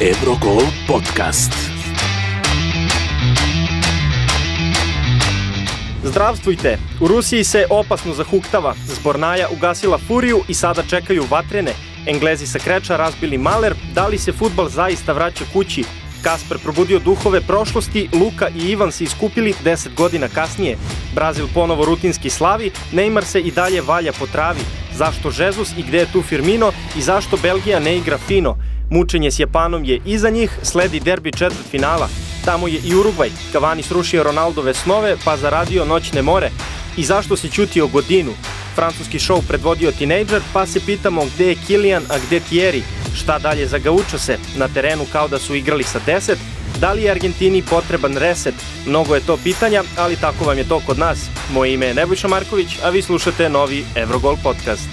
Eurogol podcast. Zdravstvujte! U Rusiji se opasno zahuktava. Zbornaja ugasila furiju i sada čekaju vatrene. Englezi sa kreča razbili maler. Da li se futbal zaista vraća kući? Kasper probudio duhove prošlosti, Luka i Ivan se iskupili 10 godina kasnije. Brazil ponovo rutinski slavi, Neymar se i dalje valja po travi. Zašto Žezus i gde je tu Firmino i zašto Belgija ne igra fino? Mučenje s Japanom je iza njih, sledi derbi četvrt finala. Tamo je i Urugvaj. Cavani srušio Ronaldove snove pa zaradio noćne more. I zašto se ćutio godinu? Francuski šou predvodio tinejdžer, pa se pitamo gde je Kilian, a gde Thierry? Šta dalje za Gaučo se? Na terenu kao da su igrali sa 10? Da li je Argentini potreban reset? Mnogo je to pitanja, ali tako vam je to kod nas. Moje ime je Nebojša Marković, a vi slušate novi Eurogol podcast.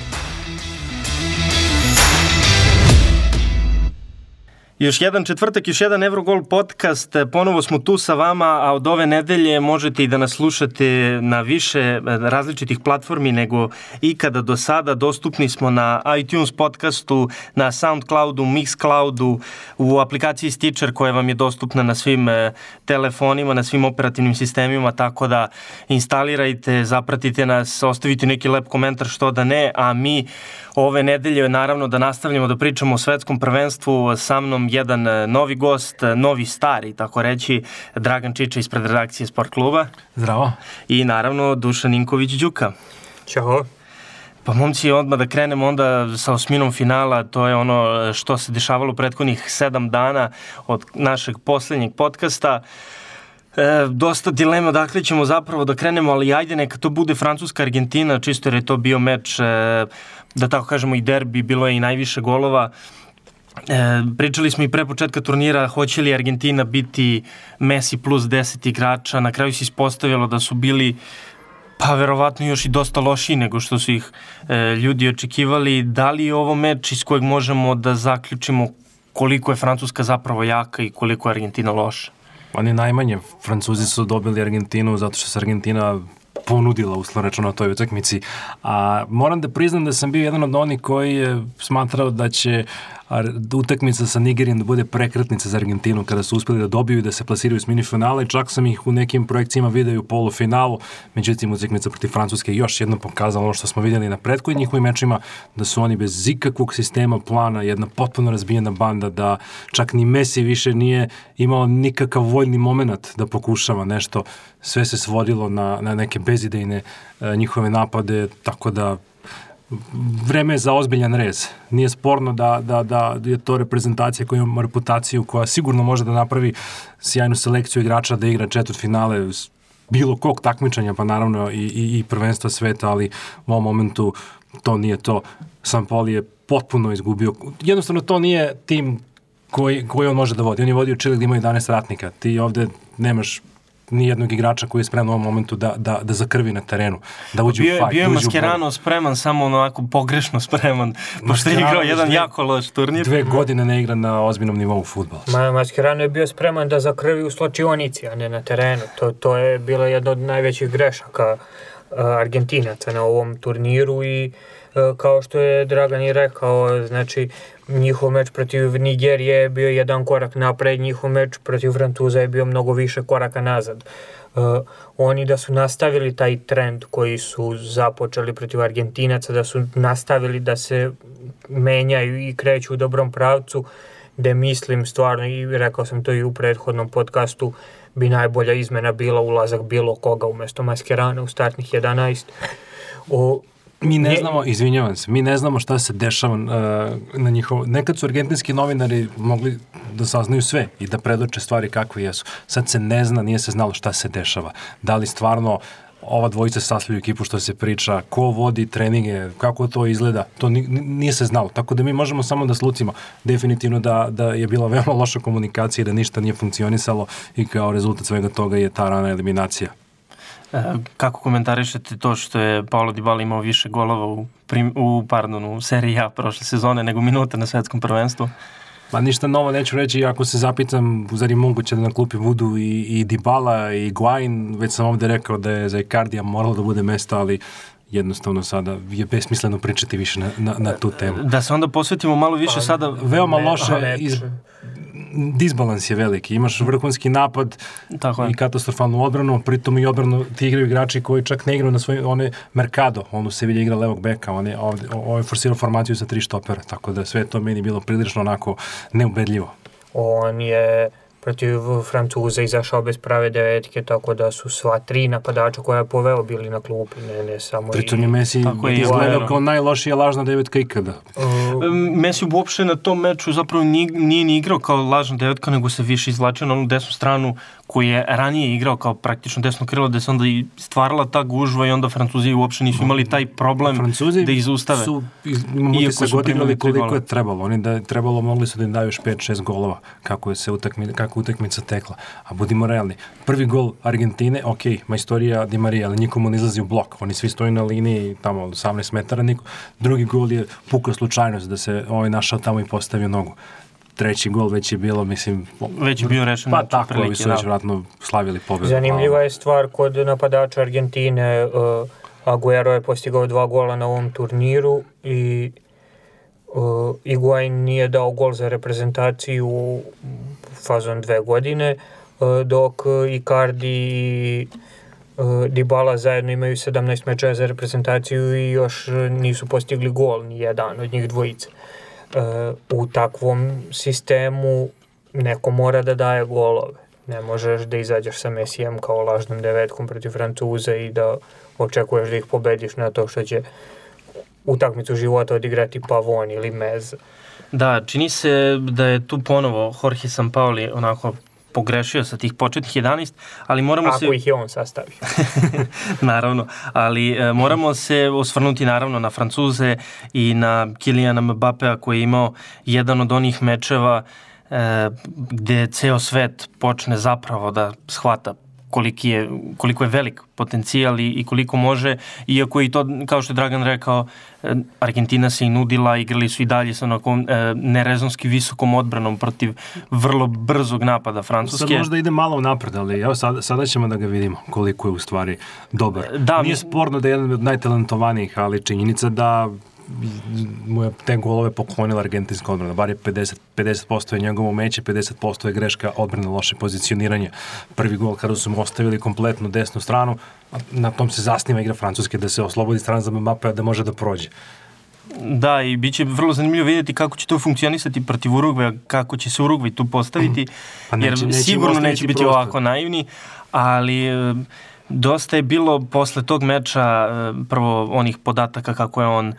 Još jedan četvrtak, još jedan Eurogol podcast. Ponovo smo tu sa vama, a od ove nedelje možete i da nas slušate na više eh, različitih platformi nego ikada do sada. Dostupni smo na iTunes podcastu, na Soundcloudu, Mixcloudu, u aplikaciji Stitcher koja vam je dostupna na svim eh, telefonima, na svim operativnim sistemima, tako da instalirajte, zapratite nas, ostavite neki lep komentar što da ne, a mi ove nedelje naravno da nastavljamo da pričamo o svetskom prvenstvu sa mnom jedan e, novi gost, e, novi stari, tako reći, Dragan Čiča ispred redakcije Sport kluba. Zdravo. I naravno Dušan Ninković Đuka. Ćao. Pa momci, odmah da krenemo onda sa osminom finala, to je ono što se dešavalo prethodnih sedam dana od našeg poslednjeg podcasta. E, dosta dilema odakle ćemo zapravo da krenemo, ali ajde neka to bude Francuska-Argentina, čisto jer je to bio meč, e, da tako kažemo i derbi, bilo je i najviše golova. E, pričali smo i pre početka turnira hoće li Argentina biti Messi plus 10 igrača, na kraju se ispostavilo da su bili pa verovatno još i dosta lošiji nego što su ih e, ljudi očekivali. Da li je ovo meč iz kojeg možemo da zaključimo koliko je Francuska zapravo jaka i koliko je Argentina loša? Oni najmanje, Francuzi su dobili Argentinu zato što se Argentina ponudila uslovno rečeno na toj utakmici. A moram da priznam da sam bio jedan od onih koji je smatrao da će utakmica sa Nigerijom da bude prekretnica za Argentinu kada su uspeli da dobiju i da se plasiraju s minifinala i čak sam ih u nekim projekcijama video u polufinalu, međutim utakmica protiv Francuske još jednom pokazala ono što smo videli na prethodnim njihovim mečima, da su oni bez ikakvog sistema plana, jedna potpuno razbijena banda, da čak ni Messi više nije imao nikakav voljni moment da pokušava nešto, sve se svodilo na, na neke bezidejne uh, njihove napade, tako da vreme je za ozbiljan rez. Nije sporno da, da, da je to reprezentacija koja ima reputaciju, koja sigurno može da napravi sjajnu selekciju igrača da igra četvrt finale bilo kog takmičenja, pa naravno i, i, i prvenstva sveta, ali u ovom momentu to nije to. Poli je potpuno izgubio. Jednostavno to nije tim koji, koji on može da vodi. On je vodio Čili gde ima 11 ratnika. Ti ovde nemaš ni jednog igrača koji je spreman u ovom momentu da, da, da zakrvi na terenu, da uđe bio, u fight. Bio je da Mascherano spreman, samo onako pogrešno spreman, pošto je igrao jedan dve, jako loš turnir. Dve godine ne igra na ozbiljnom nivou futbol. Ma, Mascherano je bio spreman da zakrvi u slačionici, a ne na terenu. To, to je bila jedna od najvećih grešaka Argentinaca na ovom turniru i uh, kao što je Dragan i rekao, znači njihov meč protiv Nigerije je bio jedan korak napred, njihov meč protiv Francuza je bio mnogo više koraka nazad. Uh, oni da su nastavili taj trend koji su započeli protiv Argentinaca, da su nastavili da se menjaju i kreću u dobrom pravcu, gde mislim stvarno, i rekao sam to i u prethodnom podcastu, bi najbolja izmena bila ulazak bilo koga umesto Maskerana u startnih 11. O, Mi ne znamo, izvinjavam se, mi ne znamo šta se dešava uh, na njihovo... Nekad su argentinski novinari mogli da saznaju sve i da predoče stvari kakve jesu. Sad se ne zna, nije se znalo šta se dešava. Da li stvarno ova dvojica sastavljaju ekipu što se priča, ko vodi treninge, kako to izgleda, to nije se znalo. Tako da mi možemo samo da slucimo definitivno da, da je bila veoma loša komunikacija i da ništa nije funkcionisalo i kao rezultat svega toga je ta rana eliminacija. E, kako komentarišete to što je Paolo Dybala imao više golova u, prim, u, pardon, u seriji A prošle sezone nego minuta na svetskom prvenstvu? Pa ništa novo neću reći, ako se zapitam, zar je moguće da na klupi budu i, i Dybala i Guain, već sam ovde rekao da je za Icardija moralo da bude mesto, ali jednostavno sada je besmisleno pričati više na, na, na tu temu. Da se onda posvetimo malo više pa, sada... Veoma loše iz, disbalans je veliki. Imaš vrhunski napad Tako je. i katastrofalnu odbranu, pritom i odbranu ti igraju igrači koji čak ne igraju na svoj, one Mercado, on u Sevilji igra levog beka, on je ovde, ovo je forsirao formaciju sa tri štopera, tako da sve to meni bilo prilično onako neubedljivo. On je protiv Francuza izašao bez prave devetke, tako da su sva tri napadača koja je poveo bili na klupi, ne, ne samo Pritom i... je Messi Tako je, izgledao kao najlošija lažna devetka ikada. Messi uopšte na tom meču zapravo nije, nije ni igrao kao lažna devetka, nego se više izvlačio na onu desnu stranu koju je ranije igrao kao praktično desno krilo, da se onda i stvarala ta gužva i onda Francuzi uopšte nisu imali taj problem Francuzi da izustave. su, iz, Iako su primili tri koliko je trebalo. Oni da je trebalo, mogli su da im daju još 5-6 golova kako je se utakmi, kako je utakmica tekla. A budimo realni. Prvi gol Argentine, ok, majstorija Di Maria, ali nikomu ne izlazi u blok. Oni svi stoji na liniji tamo od 18 metara. Niko. Drugi gol je puka slučajnost da se ovaj našao tamo i postavio nogu. Treći gol već je bilo, mislim... Već je bio rešen Pa tako, ovi otprilike, su već da. vratno slavili pobedu. Zanimljiva je stvar kod napadača Argentine, uh, Aguero je postigao dva gola na ovom turniru i uh, Iguain nije dao gol za reprezentaciju u fazon dve godine, uh, dok uh, Icardi i uh, Dybala zajedno imaju 17 mečeva za reprezentaciju i još uh, nisu postigli gol, ni jedan od njih dvojice. Uh, u takvom sistemu neko mora da daje golove. Ne možeš da izađeš sa Mesijem kao lažnom devetkom protiv Francuza i da očekuješ da ih pobediš na to što će utakmicu života odigrati Pavon ili Mez. Da, čini se da je tu ponovo Jorge Sampaoli onako pogrešio sa tih početnih 11, ali moramo se... Ako ih je on sastavio. naravno, ali e, moramo se osvrnuti naravno na Francuze i na Kilijana Mbappea koji je imao jedan od onih mečeva e, gde ceo svet počne zapravo da shvata koliki je, koliko je velik potencijal i, i koliko može, iako i to, kao što je Dragan rekao, e, Argentina se i nudila, igrali su i dalje sa onakom e, nerezonski visokom odbranom protiv vrlo brzog napada Francuske. Sad možda ide malo napred, ali evo sad, sada ćemo da ga vidimo koliko je u stvari dobar. Da, Nije mi- sporno da je jedan od najtalentovanijih, ali činjenica da mu je te golove poklonila argentinska odbrana. Bar je 50, 50% je njegovo umeće, 50% je greška odbrane loše pozicioniranje. Prvi gol kada su mu ostavili kompletnu desnu stranu, na tom se zasniva igra Francuske da se oslobodi strana za Mbappé da može da prođe. Da, i bit će vrlo zanimljivo vidjeti kako će to funkcionisati protiv Urugvaja, kako će se Urugvaj tu postaviti, Pa neće- jer neće sigurno neće biti prostor. ovako naivni, ali e, dosta je bilo posle tog meča e, prvo onih podataka kako je on e,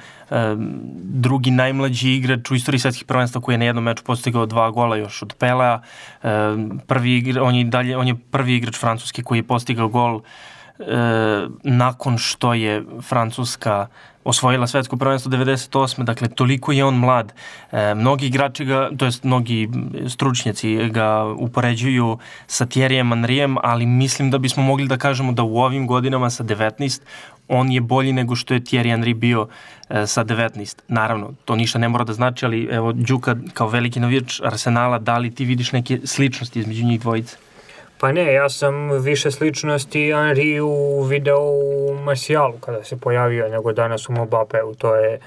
drugi najmlađi igrač u istoriji svetskih prvenstva koji je na jednom meču postigao dva gola još od Pelea. E, prvi igra, on je dalje on je prvi igrač francuski koji je postigao gol nakon što je Francuska osvojila svetsko prvenstvo 98. Dakle, toliko je on mlad. E, mnogi igrači ga, to jest mnogi stručnjaci ga upoređuju sa Thierryjem Henryjem, ali mislim da bismo mogli da kažemo da u ovim godinama sa 19 on je bolji nego što je Thierry Henry bio e, sa 19. Naravno, to ništa ne mora da znači, ali evo, Đuka kao veliki navijač Arsenala, da li ti vidiš neke sličnosti između njih dvojice? Pa ne, ja sam više sličnosti Henriju video u Marcialu kada se pojavio nego danas u Mbappeu. To je,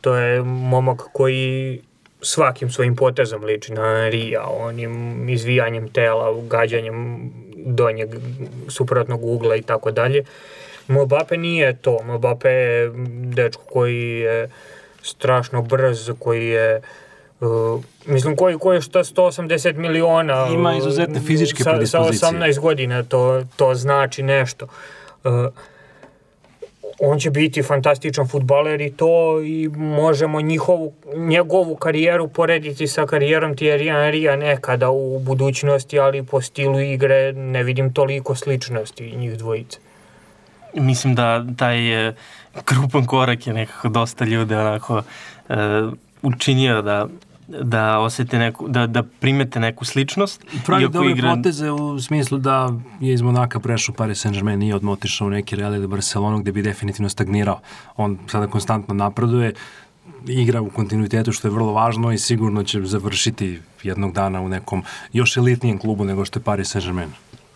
to je momak koji svakim svojim potezom liči na Henrija, onim izvijanjem tela, gađanjem donjeg suprotnog ugla i tako dalje. Mbappe nije to. Mbappe je dečko koji je strašno brz, koji je Uh, mislim, koji, koji je šta 180 miliona Ima izuzetne fizičke sa, sa predispozicije. 18 godina, to, to znači nešto. Uh, on će biti fantastičan futbaler i to i možemo njihovu, njegovu karijeru porediti sa karijerom Thierry Henrya nekada u budućnosti, ali po stilu igre ne vidim toliko sličnosti njih dvojice. mislim da taj e, krupan korak je nekako dosta ljude onako e, učinio da da osete neku, da, da primete neku sličnost. Pravi dobre igra- poteze u smislu da je iz Monaka prešao u Paris Saint-Germain, nije odmah otišao u neki Real ili Barcelonu gde bi definitivno stagnirao. On sada konstantno napreduje, igra u kontinuitetu što je vrlo važno i sigurno će završiti jednog dana u nekom još elitnijem klubu nego što je Paris Saint-Germain.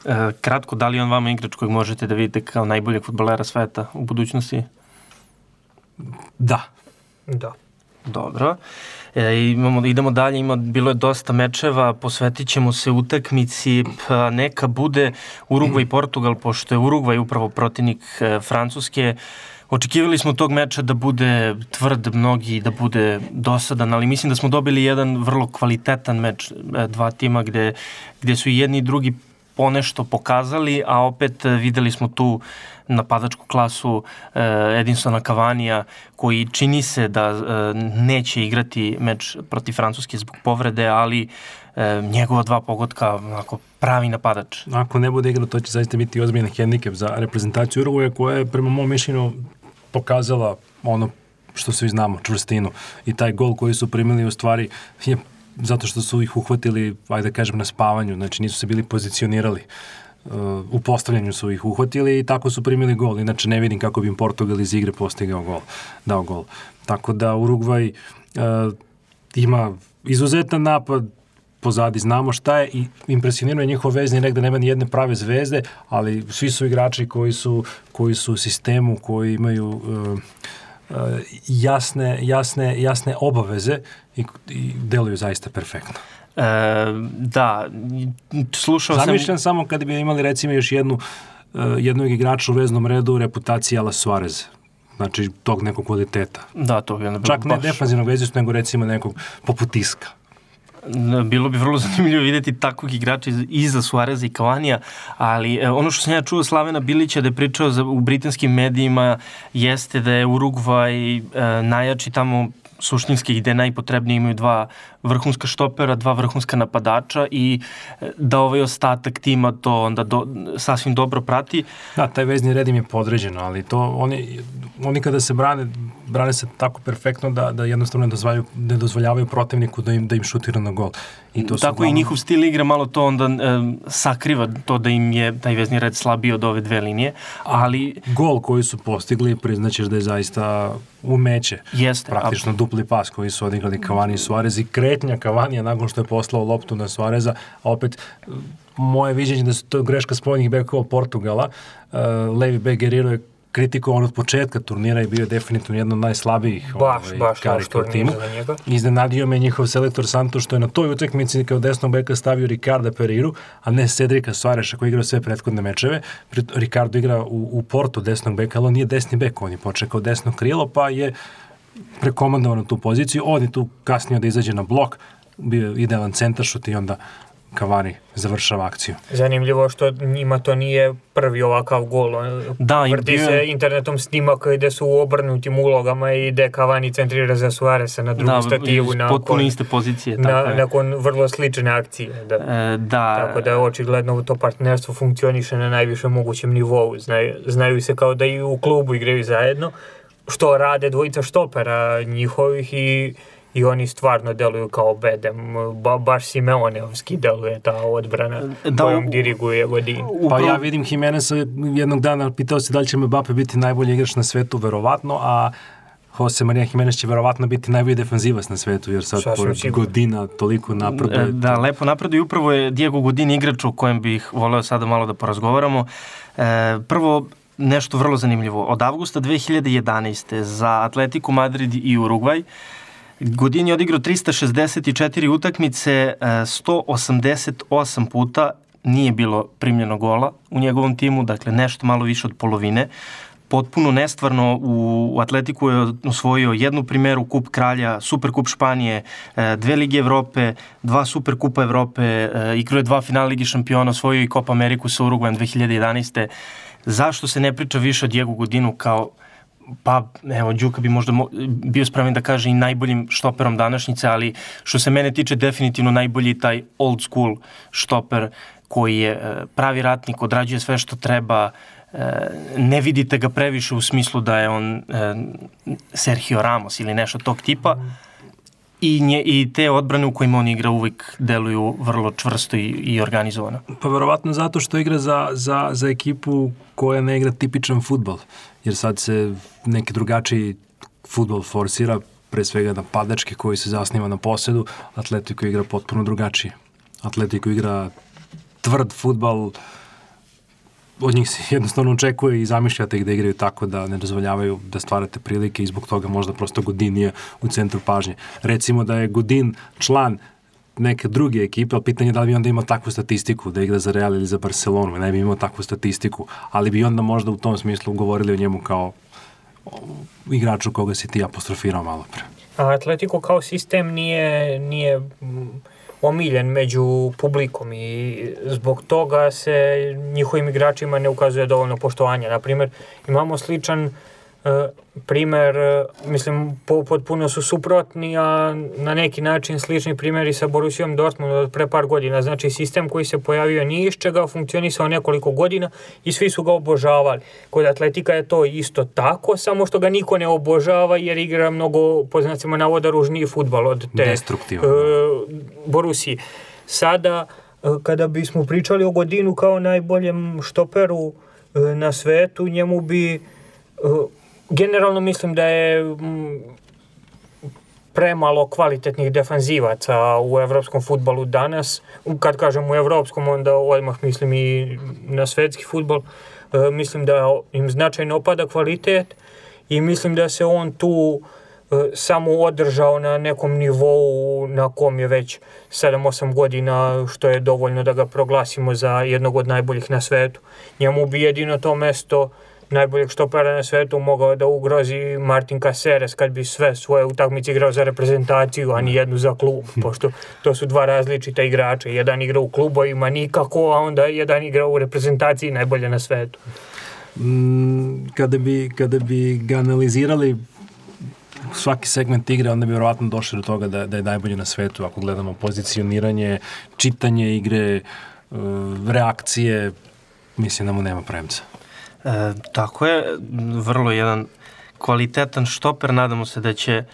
E, kratko, da li on vama igrač kojeg možete da vidite kao najboljeg futbolera sveta u budućnosti? Da, Da. Dobro. E, imamo, idemo dalje, ima, bilo je dosta mečeva, posvetit ćemo se utakmici, pa neka bude Urugvaj i Portugal, pošto je Urugvaj upravo protivnik e, Francuske. Očekivali smo tog meča da bude tvrd mnogi, da bude dosadan, ali mislim da smo dobili jedan vrlo kvalitetan meč, e, dva tima gde, gde su i jedni i drugi ponešto pokazali, a opet videli smo tu napadačku klasu eh, Edinsona Kavanija koji čini se da eh, neće igrati meč protiv Francuske zbog povrede, ali eh, njegova dva pogotka onako pravi napadač. Ako ne bude igrao, to će zaista biti ozbiljan hendikep za reprezentaciju Uruguaja koja je prema mom mišljenju pokazala ono što svi znamo, čvrstinu. I taj gol koji su primili u stvari je zato što su ih uhvatili, ajde da kažem, na spavanju, znači nisu se bili pozicionirali. Uh, u postavljanju su ih uhvatili i tako su primili gol. Inače ne vidim kako bi im Portugal iz igre postigao gol, dao gol. Tako da Urugvaj uh, ima izuzetan napad, pozadi znamo šta je i impresioniruje njihov vezni negde nema ni jedne prave zvezde, ali svi su igrači koji su, koji su u sistemu, koji imaju uh, jasne, jasne, jasne obaveze i, i deluju zaista perfektno. E, da, slušao sam... Zamišljam samo kada bi imali recimo još jednu, uh, jednog igrača u veznom redu reputacije Ala Suarez. Znači, tog nekog kvaliteta. Da, to bi onda bilo Čak ne baš... defanzivnog vezistu, nego recimo nekog poput Iska. Bilo bi vrlo zanimljivo videti takvog igrača iza Suareza i Kavanija, ali e, ono što sam ja čuo Slavena Bilića da je pričao za, u britanskim medijima jeste da je Urugvaj e, najjači tamo suštinski gde najpotrebnije imaju dva vrhunska štopera, dva vrhunska napadača i e, da ovaj ostatak tima to onda do, sasvim dobro prati. Da, taj vezni red im je podređeno, ali to oni, oni kada se brane, brane se tako perfektno da, da jednostavno ne dozvoljavaju, ne dozvoljavaju protivniku da im, da im šutira na gol. I to tako uglavnom... i njihov stil igre malo to onda e, sakriva to da im je taj vezni red slabiji od ove dve linije, ali... Gol koji su postigli priznaćeš da je zaista umeće. Jeste. Praktično dupli pas koji su odigrali Cavani i Suarez i kretnja Cavanija nakon što je poslao loptu na Suareza, opet moje viđenje da su to greška spoljnih bekova Portugala. Uh, Levi bek Guerrero je kritikovan od početka turnira i bio je definitivno jedno od najslabijih baš, ovaj, baš karika u timu. Iznenadio me njihov selektor Santo što je na toj utakmici kao desnog beka stavio Ricarda Periru, a ne Cedrika Suareša koji igrao sve prethodne mečeve. Ricardo igra u, u Portu desnog beka, ali on nije desni bek, on je počeo kao desno krilo, pa je prekomandovao na tu poziciju. On je tu kasnije da izađe na blok, bio je idealan centaršut i onda Cavani završava akciju. Zanimljivo što njima to nije prvi ovakav gol. Da, Vrti bio... se internetom snimak gde su u obrnutim ulogama i gde Cavani centrira za Suaresa na drugu da, stativu. Da, potpuno iste pozicije. Na, tako nakon vrlo slične akcije. Da. E, da. Tako da očigledno to partnerstvo funkcioniše na najvišem mogućem nivou. Znaju, znaju se kao da i u klubu igraju zajedno, što rade dvojica štopera njihovih i i oni stvarno deluju kao bedem. Ba, baš Simeoneovski deluje ta odbrana da, kojom diriguje Godin. Pa ja vidim Jimeneza jednog dana pitao se da li će Mbappe biti najbolji igrač na svetu, verovatno, a Jose Maria Jimenez će verovatno biti najbolji defanzivac na svetu, jer sad pored Godina toliko napreduje. Da, lepo napreduje. Upravo je Diego Godin igrač o kojem bih voleo sada malo da porazgovaramo. E, prvo, nešto vrlo zanimljivo. Od avgusta 2011. za Atletico Madrid i Uruguay Godin je odigrao 364 utakmice, 188 e, puta nije bilo primljeno gola u njegovom timu, dakle nešto malo više od polovine. Potpuno nestvarno u Atletiku je osvojio jednu primeru Kup Kralja, Super Kup Španije, e, dve Lige Evrope, dva Super Kupa Evrope, e, igrao je dva finala Ligi šampiona, osvojio i Copa Ameriku sa Uruguajem 2011. Zašto se ne priča više o Diego Godinu kao pa evo Đuka bi možda mo, bio spreman da kaže i najboljim štoperom današnjice, ali što se mene tiče definitivno najbolji taj old school štoper koji je e, pravi ratnik, odrađuje sve što treba, e, ne vidite ga previše u smislu da je on e, Sergio Ramos ili nešto tog tipa. I, nje, i te odbrane u kojima on igra uvijek deluju vrlo čvrsto i, i organizovano. Pa verovatno zato što igra za, za, za ekipu koja ne igra tipičan futbol, jer sad se neki drugačiji futbol forsira, pre svega napadački koji se zasniva na posedu, Atletico igra potpuno drugačije. Atletico igra tvrd futbal, od njih se jednostavno očekuje i zamišljate ih da igraju tako da ne dozvoljavaju da stvarate prilike i zbog toga možda prosto Godin nije u centru pažnje. Recimo da je Godin član neke druge ekipe, ali pitanje je da li bi onda imao takvu statistiku da igra za Real ili za Barcelonu, ne bi imao takvu statistiku, ali bi onda možda u tom smislu govorili o njemu kao igraču koga si ti apostrofirao malo pre. Atletico kao sistem nije, nije mm, omiljen među publikom i zbog toga se njihovim igračima ne ukazuje dovoljno poštovanja. Naprimjer, imamo sličan e, primer, e, mislim, po, potpuno su suprotni, a na neki način slični primjeri sa Borussijom Dortmund od pre par godina. Znači, sistem koji se pojavio nije iz čega, funkcionisao nekoliko godina i svi su ga obožavali. Kod Atletika je to isto tako, samo što ga niko ne obožava jer igra mnogo, po znacima navoda, ružniji futbal od te Destruktivan, e, da. Borusije. Sada, e, kada bismo pričali o Godinu kao najboljem štoperu e, na svetu, njemu bi e, generalno mislim da je mm, premalo kvalitetnih defanzivaca u evropskom futbalu danas. Kad kažem u evropskom, onda odmah mislim i na svetski futbal. E, mislim da im značajno opada kvalitet i mislim da se on tu e, samo održao na nekom nivou na kom je već 7-8 godina, što je dovoljno da ga proglasimo za jednog od najboljih na svetu. Njemu bi jedino to mesto najboljeg štopera na svetu mogao da ugrozi Martin Caceres kad bi sve svoje utakmice igrao za reprezentaciju, a ni jednu za klub, pošto to su dva različita igrača. Jedan igra u klubovima nikako, a onda jedan igra u reprezentaciji najbolje na svetu. Mm, kada bi, kada bi ga analizirali svaki segment igre, onda bi verovatno došli do toga da, da je najbolji na svetu ako gledamo pozicioniranje, čitanje igre, e, reakcije, mislim da mu nema premca. E, tako je, vrlo jedan kvalitetan štoper, nadamo se da će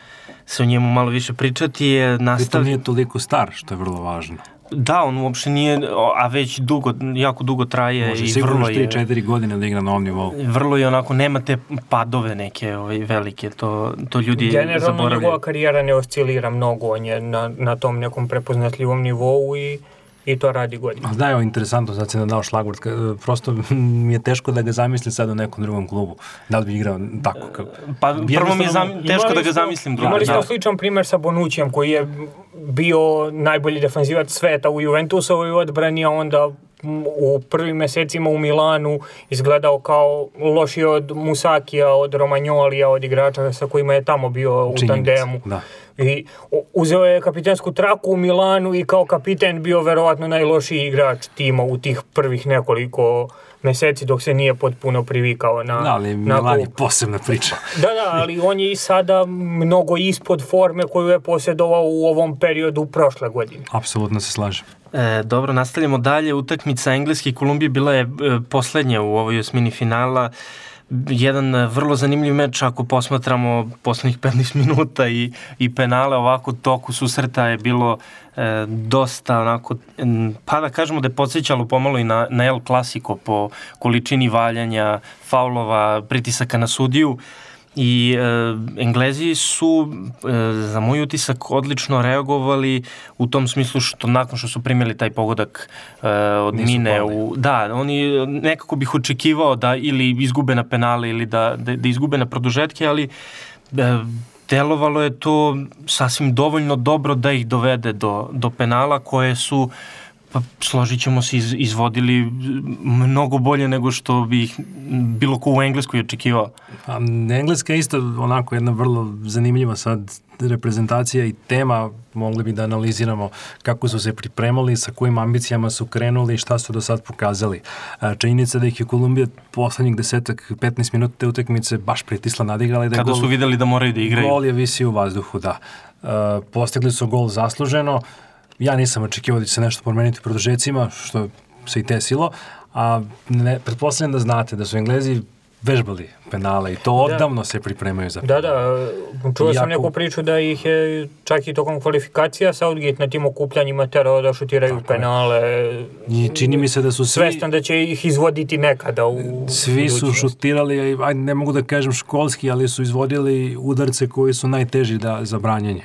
se o njemu malo više pričati. Je Pritom nastav... nije toliko star, što je vrlo važno. Da, on uopšte nije, a već dugo, jako dugo traje Može i sigurno vrlo je... 3-4 godine da igra na ovom nivou. Vrlo je onako, nema te padove neke ovaj, velike, to, to ljudi Generalno zaboravljaju. njegova karijera ne oscilira mnogo, on je na, na tom nekom prepoznatljivom nivou i, i to radi. Ali da, evo, interesantno, sad si nam dao šlagvort. ka- Prosto mi je teško da ga zamislim sad u nekom drugom klubu. Da li bi igrao tako? Kako? Pa prvo mi je zam, teško da ga zamislim drugo. Imali Da. smo sličan primer sa Bonućijem koji je bio najbolji defanzivac sveta u Juventusovoj odbrani, a onda u prvim mesecima u Milanu izgledao kao lošiji od Musakija, od Romagnolija, od igrača sa kojima je tamo bio u Činjenica, tandemu. da. I uzeo je kapitensku traku u Milanu i kao kapiten bio verovatno najlošiji igrač tima u tih prvih nekoliko meseci dok se nije potpuno privikao na, Da, ali na Milan je klub. posebna priča. Da, da, ali on je i sada mnogo ispod forme koju je posjedovao u ovom periodu prošle godine. Apsolutno se slažem. E, dobro, nastavljamo dalje. Utakmica Engleske i Kolumbije bila je e, poslednja u ovoj osmini finala. Jedan e, vrlo zanimljiv meč ako posmatramo poslednjih 15 minuta i, i penale ovako toku susreta je bilo e, dosta onako, pa da kažemo da je podsjećalo pomalo i na, na El Clasico po količini valjanja, faulova, pritisaka na sudiju i e, Englezi su e, za moj utisak odlično reagovali u tom smislu što nakon što su primili taj pogodak e, od Nisu mine pali. u da oni nekako bih očekivao da ili izgube na penale ili da da, da izgube na produžetke ali e, delovalo je to sasvim dovoljno dobro da ih dovede do, do penala koje su pa složit ćemo se iz, izvodili mnogo bolje nego što bi ih bilo ko u Engleskoj očekivao. A Engleska je isto onako jedna vrlo zanimljiva sad reprezentacija i tema, mogli bi da analiziramo kako su se pripremali, sa kojim ambicijama su krenuli i šta su do sad pokazali. Činjenica da ih je Kolumbija poslednjih desetak, 15 minuta te utakmice baš pritisla, nadigrala i da Kada gol, su videli da moraju da igraju. gol je visi u vazduhu, da. Uh, postigli su gol zasluženo, ja nisam očekivao da će se nešto promeniti u produžecima, što se i desilo, a ne, pretpostavljam da znate da su Englezi vežbali penale i to odavno se pripremaju za Da, da, čuo sam Iako- neku priču da ih je čak i tokom kvalifikacija Southgate na tim okupljanjima terao da šutiraju penale. I čini mi se da su svi, Svestan da će ih izvoditi nekada u svi su šutirali, ajde, ne mogu da kažem školski, ali su izvodili udarce koji su najteži da, za branjenje.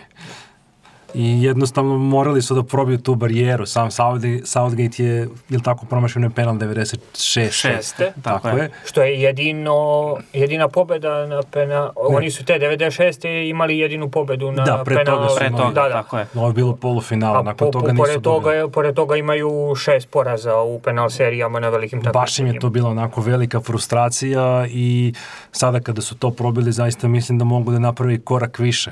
I jednostavno morali su da probiju tu barijeru. Sam Southgate, Southgate je, ili tako, promašio na penal 96. Šeste, tako, tako je. je. Što je jedino, jedina pobeda na pena... Oni su te 96. imali jedinu pobedu na Da, pre penal. toga su Pre imali- toga, da, da. tako je. Ovo je bilo polufinala, A nakon po, toga po, nisu pored, toga, dobili. je- pored toga imaju šest poraza u penal serijama na velikim takmičenjima. Baš im je to bila onako velika frustracija i sada kada su to probili, zaista mislim da mogu da napravi korak više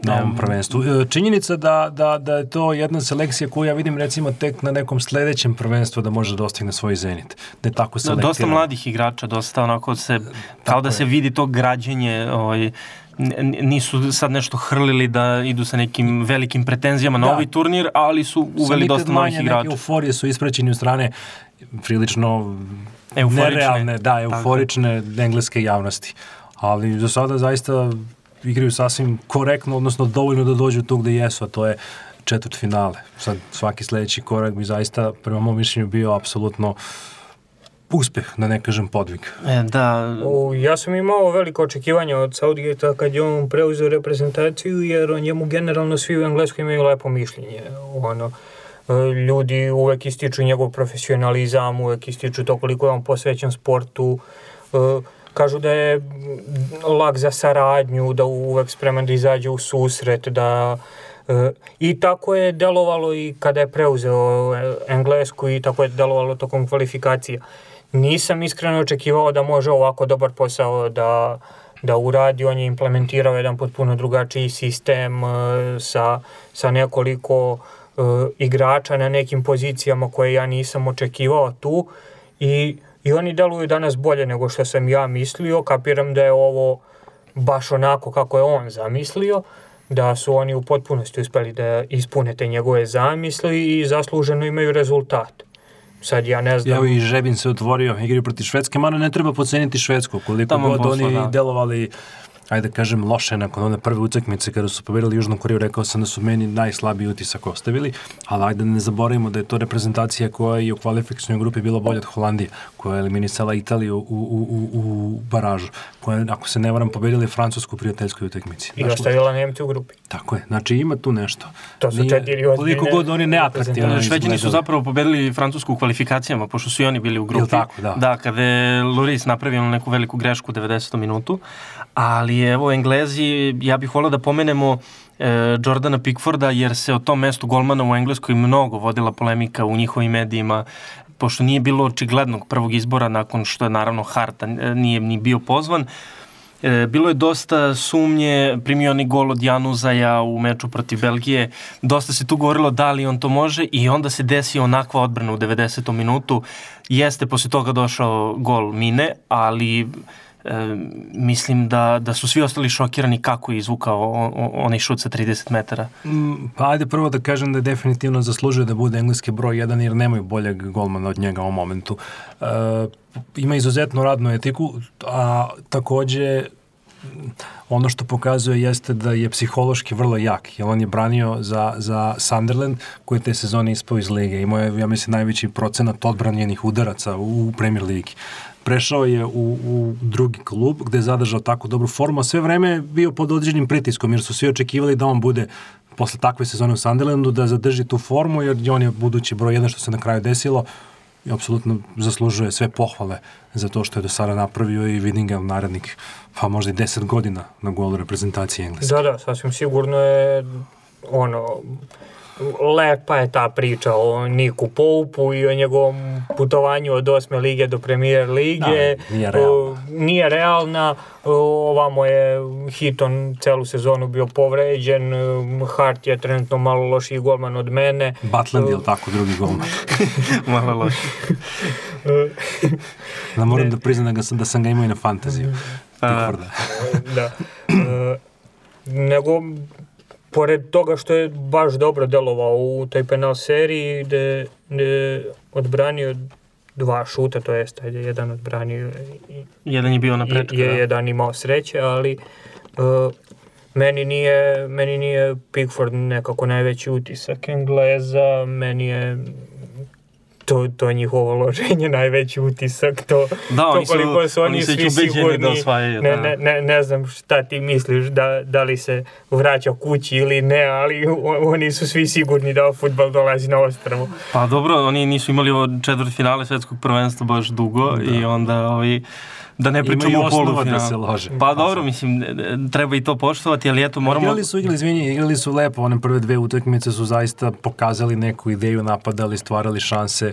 na ovom prvenstvu. E, Činjenica da, da, da je to jedna selekcija koju ja vidim recimo tek na nekom sledećem prvenstvu da može dostigne svoj zenit. Da je tako Da, selektirano. dosta mladih igrača, dosta onako se, kao da se vidi to građenje, ovaj, nisu sad nešto hrlili da idu sa nekim velikim pretenzijama na Da. ovaj turnir, ali su uveli nikad dosta novih igrača. Neke euforije su ispraćeni od strane prilično Euforične. nerealne, da, Tako je. euforične engleske javnosti. Ali za sada zaista igraju sasvim korektno, odnosno dovoljno da dođu tu gde jesu, a to je četvrt finale. Sad svaki sledeći korak bi zaista, prema mom mišljenju, bio apsolutno uspeh, da ne kažem podvig. E, da, O, ja sam imao veliko očekivanje od Southgate-a kad je on preuzeo reprezentaciju, jer o njemu generalno svi u Engleskoj imaju lepo mišljenje. Ono, e, ljudi uvek ističu njegov profesionalizam, uvek ističu to koliko je on posvećen sportu, e, kažu da je lag za saradnju, da uvek spreman da izađe u susret, da e, i tako je delovalo i kada je preuzeo Englesku i tako je delovalo tokom kvalifikacija. Nisam iskreno očekivao da može ovako dobar posao da, da uradi. On je implementirao jedan potpuno drugačiji sistem e, sa, sa nekoliko e, igrača na nekim pozicijama koje ja nisam očekivao tu i, i oni deluju danas bolje nego što sam ja mislio. Kapiram da je ovo baš onako kako je on zamislio, da su oni u potpunosti uspeli da ispune te njegove zamisli i zasluženo imaju rezultat. Sad ja ne znam... Evo i Žebin se otvorio, igraju protiv Švedske, mada ne treba poceniti Švedsku, koliko Tamo god posla, oni da. delovali ajde da kažem, loše nakon one prve utakmice kada su pobedili Južnu Koriju, rekao sam da su meni najslabiji utisak ostavili, ali ajde da ne zaboravimo da je to reprezentacija koja je u kvalifikacijnoj grupi bila bolja od Holandije, koja je eliminisala Italiju u, u, u, u baražu, koja je, ako se ne varam, pobedili Francusku u prijateljskoj utakmici. I ostavila Nemci u grupi. Tako je, znači ima tu nešto. To su četiri ozbiljne Koliko god oni neatraktivno. Šveđani su zapravo pobedili Francusku u kvalifikacijama, pošto su i oni bili u grupi. tako, da. Da, kada je Loris napravio neku veliku grešku u 90. minutu. Ali evo, Englezi, ja bih volao da pomenemo e, Jordana Pickforda, jer se o tom mestu golmana u Engleskoj mnogo vodila polemika u njihovim medijima, pošto nije bilo očiglednog prvog izbora nakon što je naravno Harta e, nije ni bio pozvan. E, bilo je dosta sumnje, primio ni gol od Januzaja u meču protiv Belgije, dosta se tu govorilo da li on to može i onda se desio onakva odbrana u 90. minutu. Jeste posle toga došao gol Mine, ali e, mislim da, da su svi ostali šokirani kako je izvukao o- o- onaj šut sa 30 metara. Mm, Pa ajde prvo da kažem da definitivno zaslužuje da bude engleski broj 1 jer nemaju boljeg golmana od njega u momentu. E, ima izuzetnu radnu etiku, a takođe mm, ono što pokazuje jeste da je psihološki vrlo jak, jer on je branio za, za Sunderland koji je te sezone ispao iz lige. Imao je, ja mislim, najveći procenat odbranjenih udaraca u Premier Ligi prešao je u, u drugi klub gde je zadržao tako dobru formu, a sve vreme je bio pod određenim pritiskom jer su svi očekivali da on bude posle takve sezone u Sunderlandu da zadrži tu formu jer on je budući broj jedan što se na kraju desilo i apsolutno zaslužuje sve pohvale za to što je do sada napravio i vidim ga narednik pa možda i 10 godina na golu reprezentacije Engleske. Da, da, sasvim sigurno je ono lepa je ta priča o Niku Poupu i o njegovom putovanju od osme lige do premijer lige. Da, nije realna. O, nije realna. Ovamo je Hiton celu sezonu bio povređen. Hart je trenutno malo lošiji golman od mene. Butland je li tako drugi golman? Malo loše. Da moram da priznam da, ga sam, da sam ga imao i na fantaziju. Pickforda. da. E, nego, pored toga što je baš dobro delovao u toj penal seriji, gde, gde odbranio dva šuta, to jest, ajde, jedan odbranio i, Jedan je bio na prečku. je da. jedan imao sreće, ali e, meni nije, meni nije Pickford nekako najveći utisak Engleza, meni je to, to njihovo loženje najveći utisak, to, Da, to oni su- koliko su oni, oni svi sigurni. da osvajaju, ne, da. ne, ne, ne znam šta ti misliš, da, da li se vraća kući ili ne, ali oni su svi sigurni da futbal dolazi na ostravo. Pa dobro, oni nisu imali ovo četvrt finale svetskog prvenstva baš dugo i onda ovi, da ne pričamo Imaju o polufinalu. da se lože. Pa dobro, mislim, treba i to poštovati, ali eto, moramo... Igrali su, igrali, izvini, igrali su lepo, one prve dve utakmice su zaista pokazali neku ideju, napadali, stvarali šanse.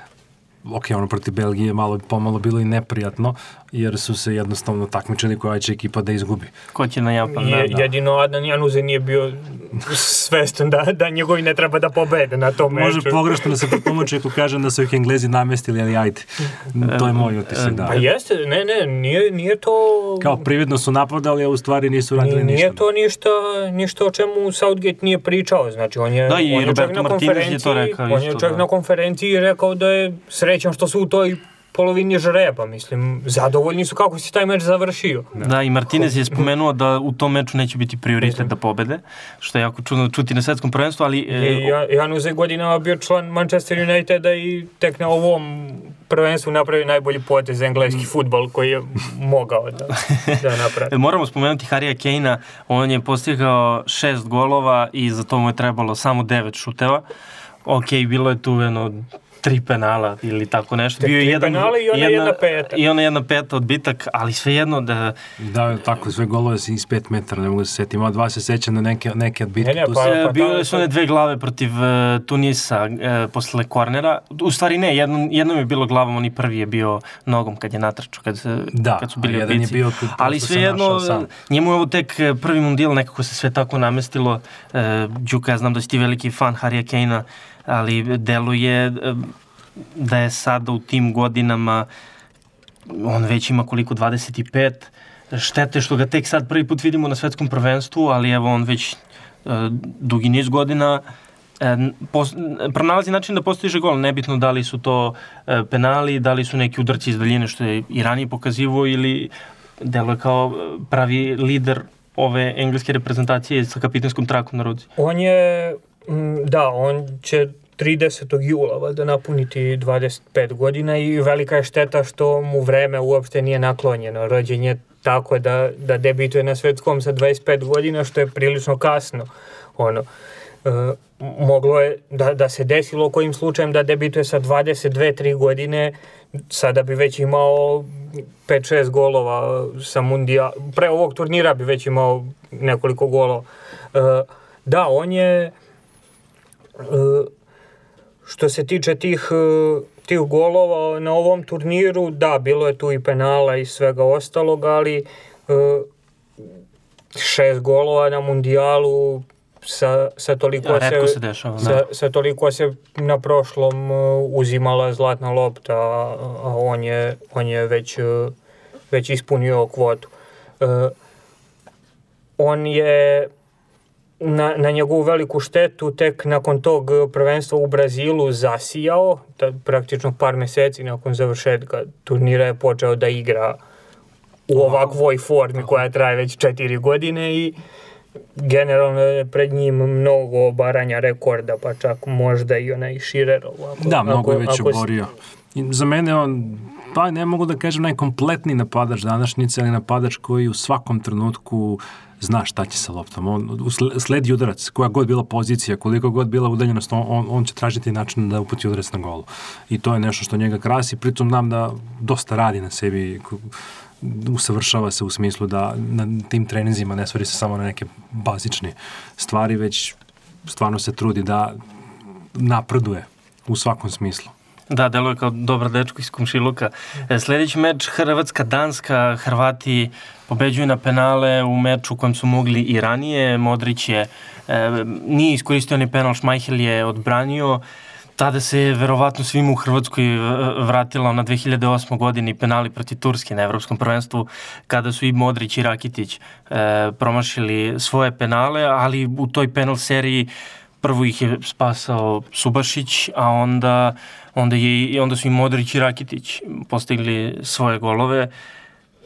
Ok, ono protiv Belgije je malo, pomalo bilo i neprijatno, jer su se jednostavno takmičili koja će ekipa da izgubi. Ko će na Japan, da, Je, da. jedino Adnan Januze nije bio svestan da, da njegovi ne treba da pobede na tom meču. Može pogrešno da se protumači ako kažem da su ih Englezi namestili, ali ajde. To je moj utisak, da. Pa jeste, ne, ne, nije, nije to... Kao prividno su napadali, a u stvari nisu radili Nije, ništa. nije to ništa, ništa o čemu Southgate nije pričao, znači on je, Da, i on je Roberto na Martinez je to konferenciji, rekao on je čak da. na konferenciji rekao da je srećan što su u toj polovini žreba, mislim, zadovoljni su kako se taj meč završio. Da, i Martinez je spomenuo da u tom meču neće biti prioritet da pobede, što je jako čudno čuti na svetskom prvenstvu, ali... e, Ja- Jan Uze godinama bio član Manchester Uniteda i tek na ovom prvenstvu napravi najbolji potez za engleski futbol koji je mogao da, da napravi. Moramo spomenuti Harija Kejna, on je postigao šest golova i za to mu je trebalo samo devet šuteva. Ok, bilo je tu jedno tri penala ili tako nešto. Bio je tri jedan, penala i ona jedna peta. I ona jedna peta odbitak, ali svejedno da... Da, tako, sve golove si iz 5 metara, ne mogu da se setim. Ima dva se seća na neke, neke bitke. Ne, ne, tu pa- se- tamo bile su one dve glave protiv e, Tunisa e, posle kornera. U stvari ne, jednom, jednom je bilo glavom, oni prvi je bio nogom kad je natrčao, kad, se, Da, kad su bili jedan je odbici. bio tu, Ali se svejedno, njemu je ovo tek e, prvi mundijal, nekako se sve tako namestilo. E, Đuka, ja znam da si ti veliki fan Harija Kejna, ali deluje e, da je sada u tim godinama on već ima koliko, 25, štete što ga tek sad prvi put vidimo na svetskom prvenstvu, ali evo on već e, dugi niz godina e, pos, pronalazi način da postiže gol, nebitno da li su to e, penali, da li su neki udarci iz daljine što je i ranije pokazivo ili deluje kao pravi lider ove engleske reprezentacije sa kapitanskom trakom na ruci. On je, da, on će 30. jula valjda napuniti 25 godina i velika je šteta što mu vreme uopšte nije naklonjeno. Rođen je tako da, da debituje na svetskom sa 25 godina, što je prilično kasno. Ono, e, moglo je da, da se desilo kojim slučajem da debituje sa 22-3 godine, sada bi već imao 5-6 golova sa mundija, pre ovog turnira bi već imao nekoliko golova. E, da, on je što se tiče tih, e, tih golova na ovom turniru, da, bilo je tu i penala i svega ostalog, ali e, šest golova na mundijalu sa, sa toliko A, retko se dešava, da. sa, sa toliko se na prošlom uh, uzimala zlatna lopta, a, on je, on je već, uh, već ispunio kvotu. Uh, on je na, na njegovu veliku štetu tek nakon tog prvenstva u Brazilu zasijao, da, praktično par meseci nakon završetka turnira je počeo da igra u ovakvoj formi koja traje već četiri godine i generalno je pred njim mnogo obaranja rekorda, pa čak možda i onaj Širerov. Ako, Da, mnogo je već ako si- oborio. I za mene on, pa ne mogu da kažem najkompletniji napadač današnjice, ali napadač koji u svakom trenutku zna šta će sa loptom. On sledi udarac, koja god bila pozicija, koliko god bila udaljenost, on, on, će tražiti način da uputi udarac na golu. I to je nešto što njega krasi, pritom znam da dosta radi na sebi, usavršava se u smislu da na tim treninzima ne stvari se samo na neke bazične stvari, već stvarno se trudi da napreduje u svakom smislu. Da, deluje kao dobar dečko iz Komšiluka. E, Sljedeći meč Hrvatska-Danska, Hrvati pobeđuju na penale u meču kojem su mogli i ranije. Modrić je, e, nije iskoristio ni penal, Šmajhel je odbranio. Tada se je verovatno svim u Hrvatskoj e, vratila na 2008. godini penali protiv Turske na Evropskom prvenstvu, kada su i Modrić i Rakitić e, promašili svoje penale, ali u toj penal seriji prvo ih je spasao Subašić, a onda, onda, je, onda su i Modrić i Rakitić postigli svoje golove.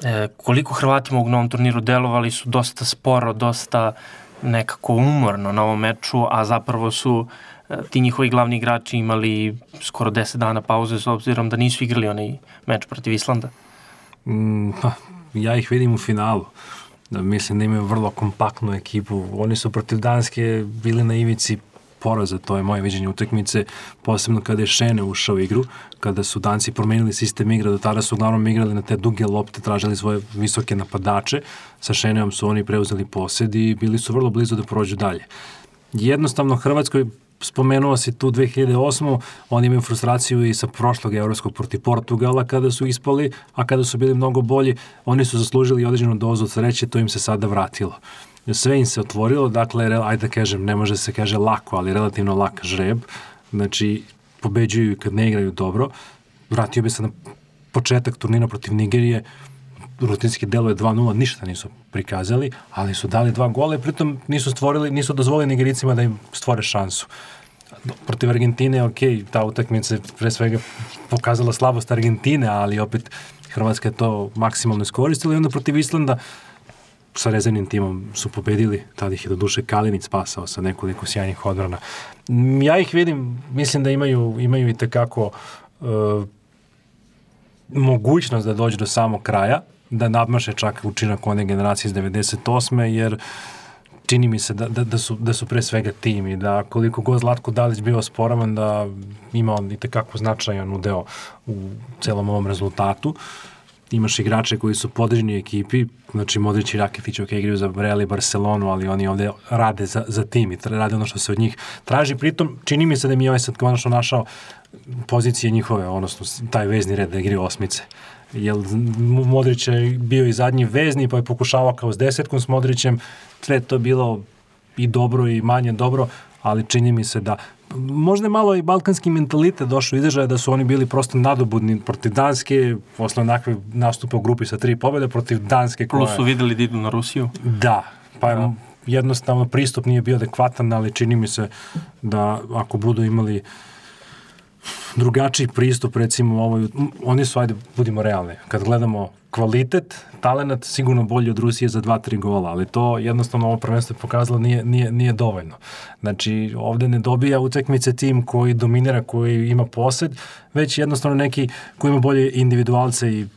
E, koliko Hrvati mogu na ovom turniru delovali su dosta sporo, dosta nekako umorno na ovom meču, a zapravo su e, ti njihovi glavni igrači imali skoro 10 dana pauze s obzirom da nisu igrali onaj meč protiv Islanda. Mm, pa, ja ih vidim u finalu. Da, mislim da imaju vrlo kompaktnu ekipu. Oni su protiv Danske bili na ivici poraza, to je moje viđenje utakmice, posebno kada je Šene ušao u igru, kada su Danci promenili sistem igre, do tada su uglavnom igrali na te duge lopte, tražili svoje visoke napadače, sa Šeneom su oni preuzeli posed i bili su vrlo blizu da prođu dalje. Jednostavno Hrvatskoj spomenuo si tu 2008. Oni imaju frustraciju i sa prošlog evropskog protiv Portugala kada su ispali, a kada su bili mnogo bolji, oni su zaslužili određenu dozu sreće, to im se sada vratilo. Sve im se otvorilo, dakle, ajde da kažem, ne može se kaže lako, ali relativno lak žreb. Znači, pobeđuju kad ne igraju dobro. Vratio bi se na početak turnira protiv Nigerije, rutinski delo je 2-0, ništa nisu prikazali, ali su dali dva gola i pritom nisu stvorili, nisu dozvolili Nigericima da im stvore šansu. Protiv Argentine, ok, ta utakmica pre svega pokazala slabost Argentine, ali opet Hrvatska je to maksimalno iskoristila i onda protiv Islanda sa rezervnim timom su pobedili, tada ih je do duše Kalinic spasao sa nekoliko sjajnih odbrana. Ja ih vidim, mislim da imaju, imaju i tekako uh, mogućnost da dođe do samog kraja, da nadmaše čak učinak one generacije iz 98. jer čini mi se da, da, da, su, da su pre svega tim i da koliko god Zlatko Dalić bio sporavan da ima on i tekako značajan udeo u celom ovom rezultatu. Imaš igrače koji su podređeni ekipi, znači Modrić i Raketić ok, igraju za Real i Barcelonu, ali oni ovde rade za, za tim i rade ono što se od njih traži. Pritom, čini mi se da mi je ovaj sad konačno našao pozicije njihove, odnosno taj vezni red da igraju osmice jer Modrić je bio i zadnji vezni, pa je pokušavao kao s desetkom s Modrićem, sve to bilo i dobro i manje dobro, ali čini mi se da možda je malo i balkanski mentalitet došao izražaja da su oni bili prosto nadobudni protiv Danske, posle onakve nastupe u grupi sa tri pobjede protiv Danske. Koja... Plus su videli da idu na Rusiju. Da, pa je da. jednostavno pristup nije bio adekvatan, ali čini mi se da ako budu imali uh, drugačiji pristup, recimo, ovoj, oni su, ajde, budimo realni, kad gledamo kvalitet, talenat, sigurno bolji od Rusije za 2-3 gola, ali to jednostavno ovo prvenstvo je pokazalo nije, nije, nije dovoljno. Znači, ovde ne dobija utakmice tim koji dominira, koji ima posed, već jednostavno neki koji ima bolje individualce i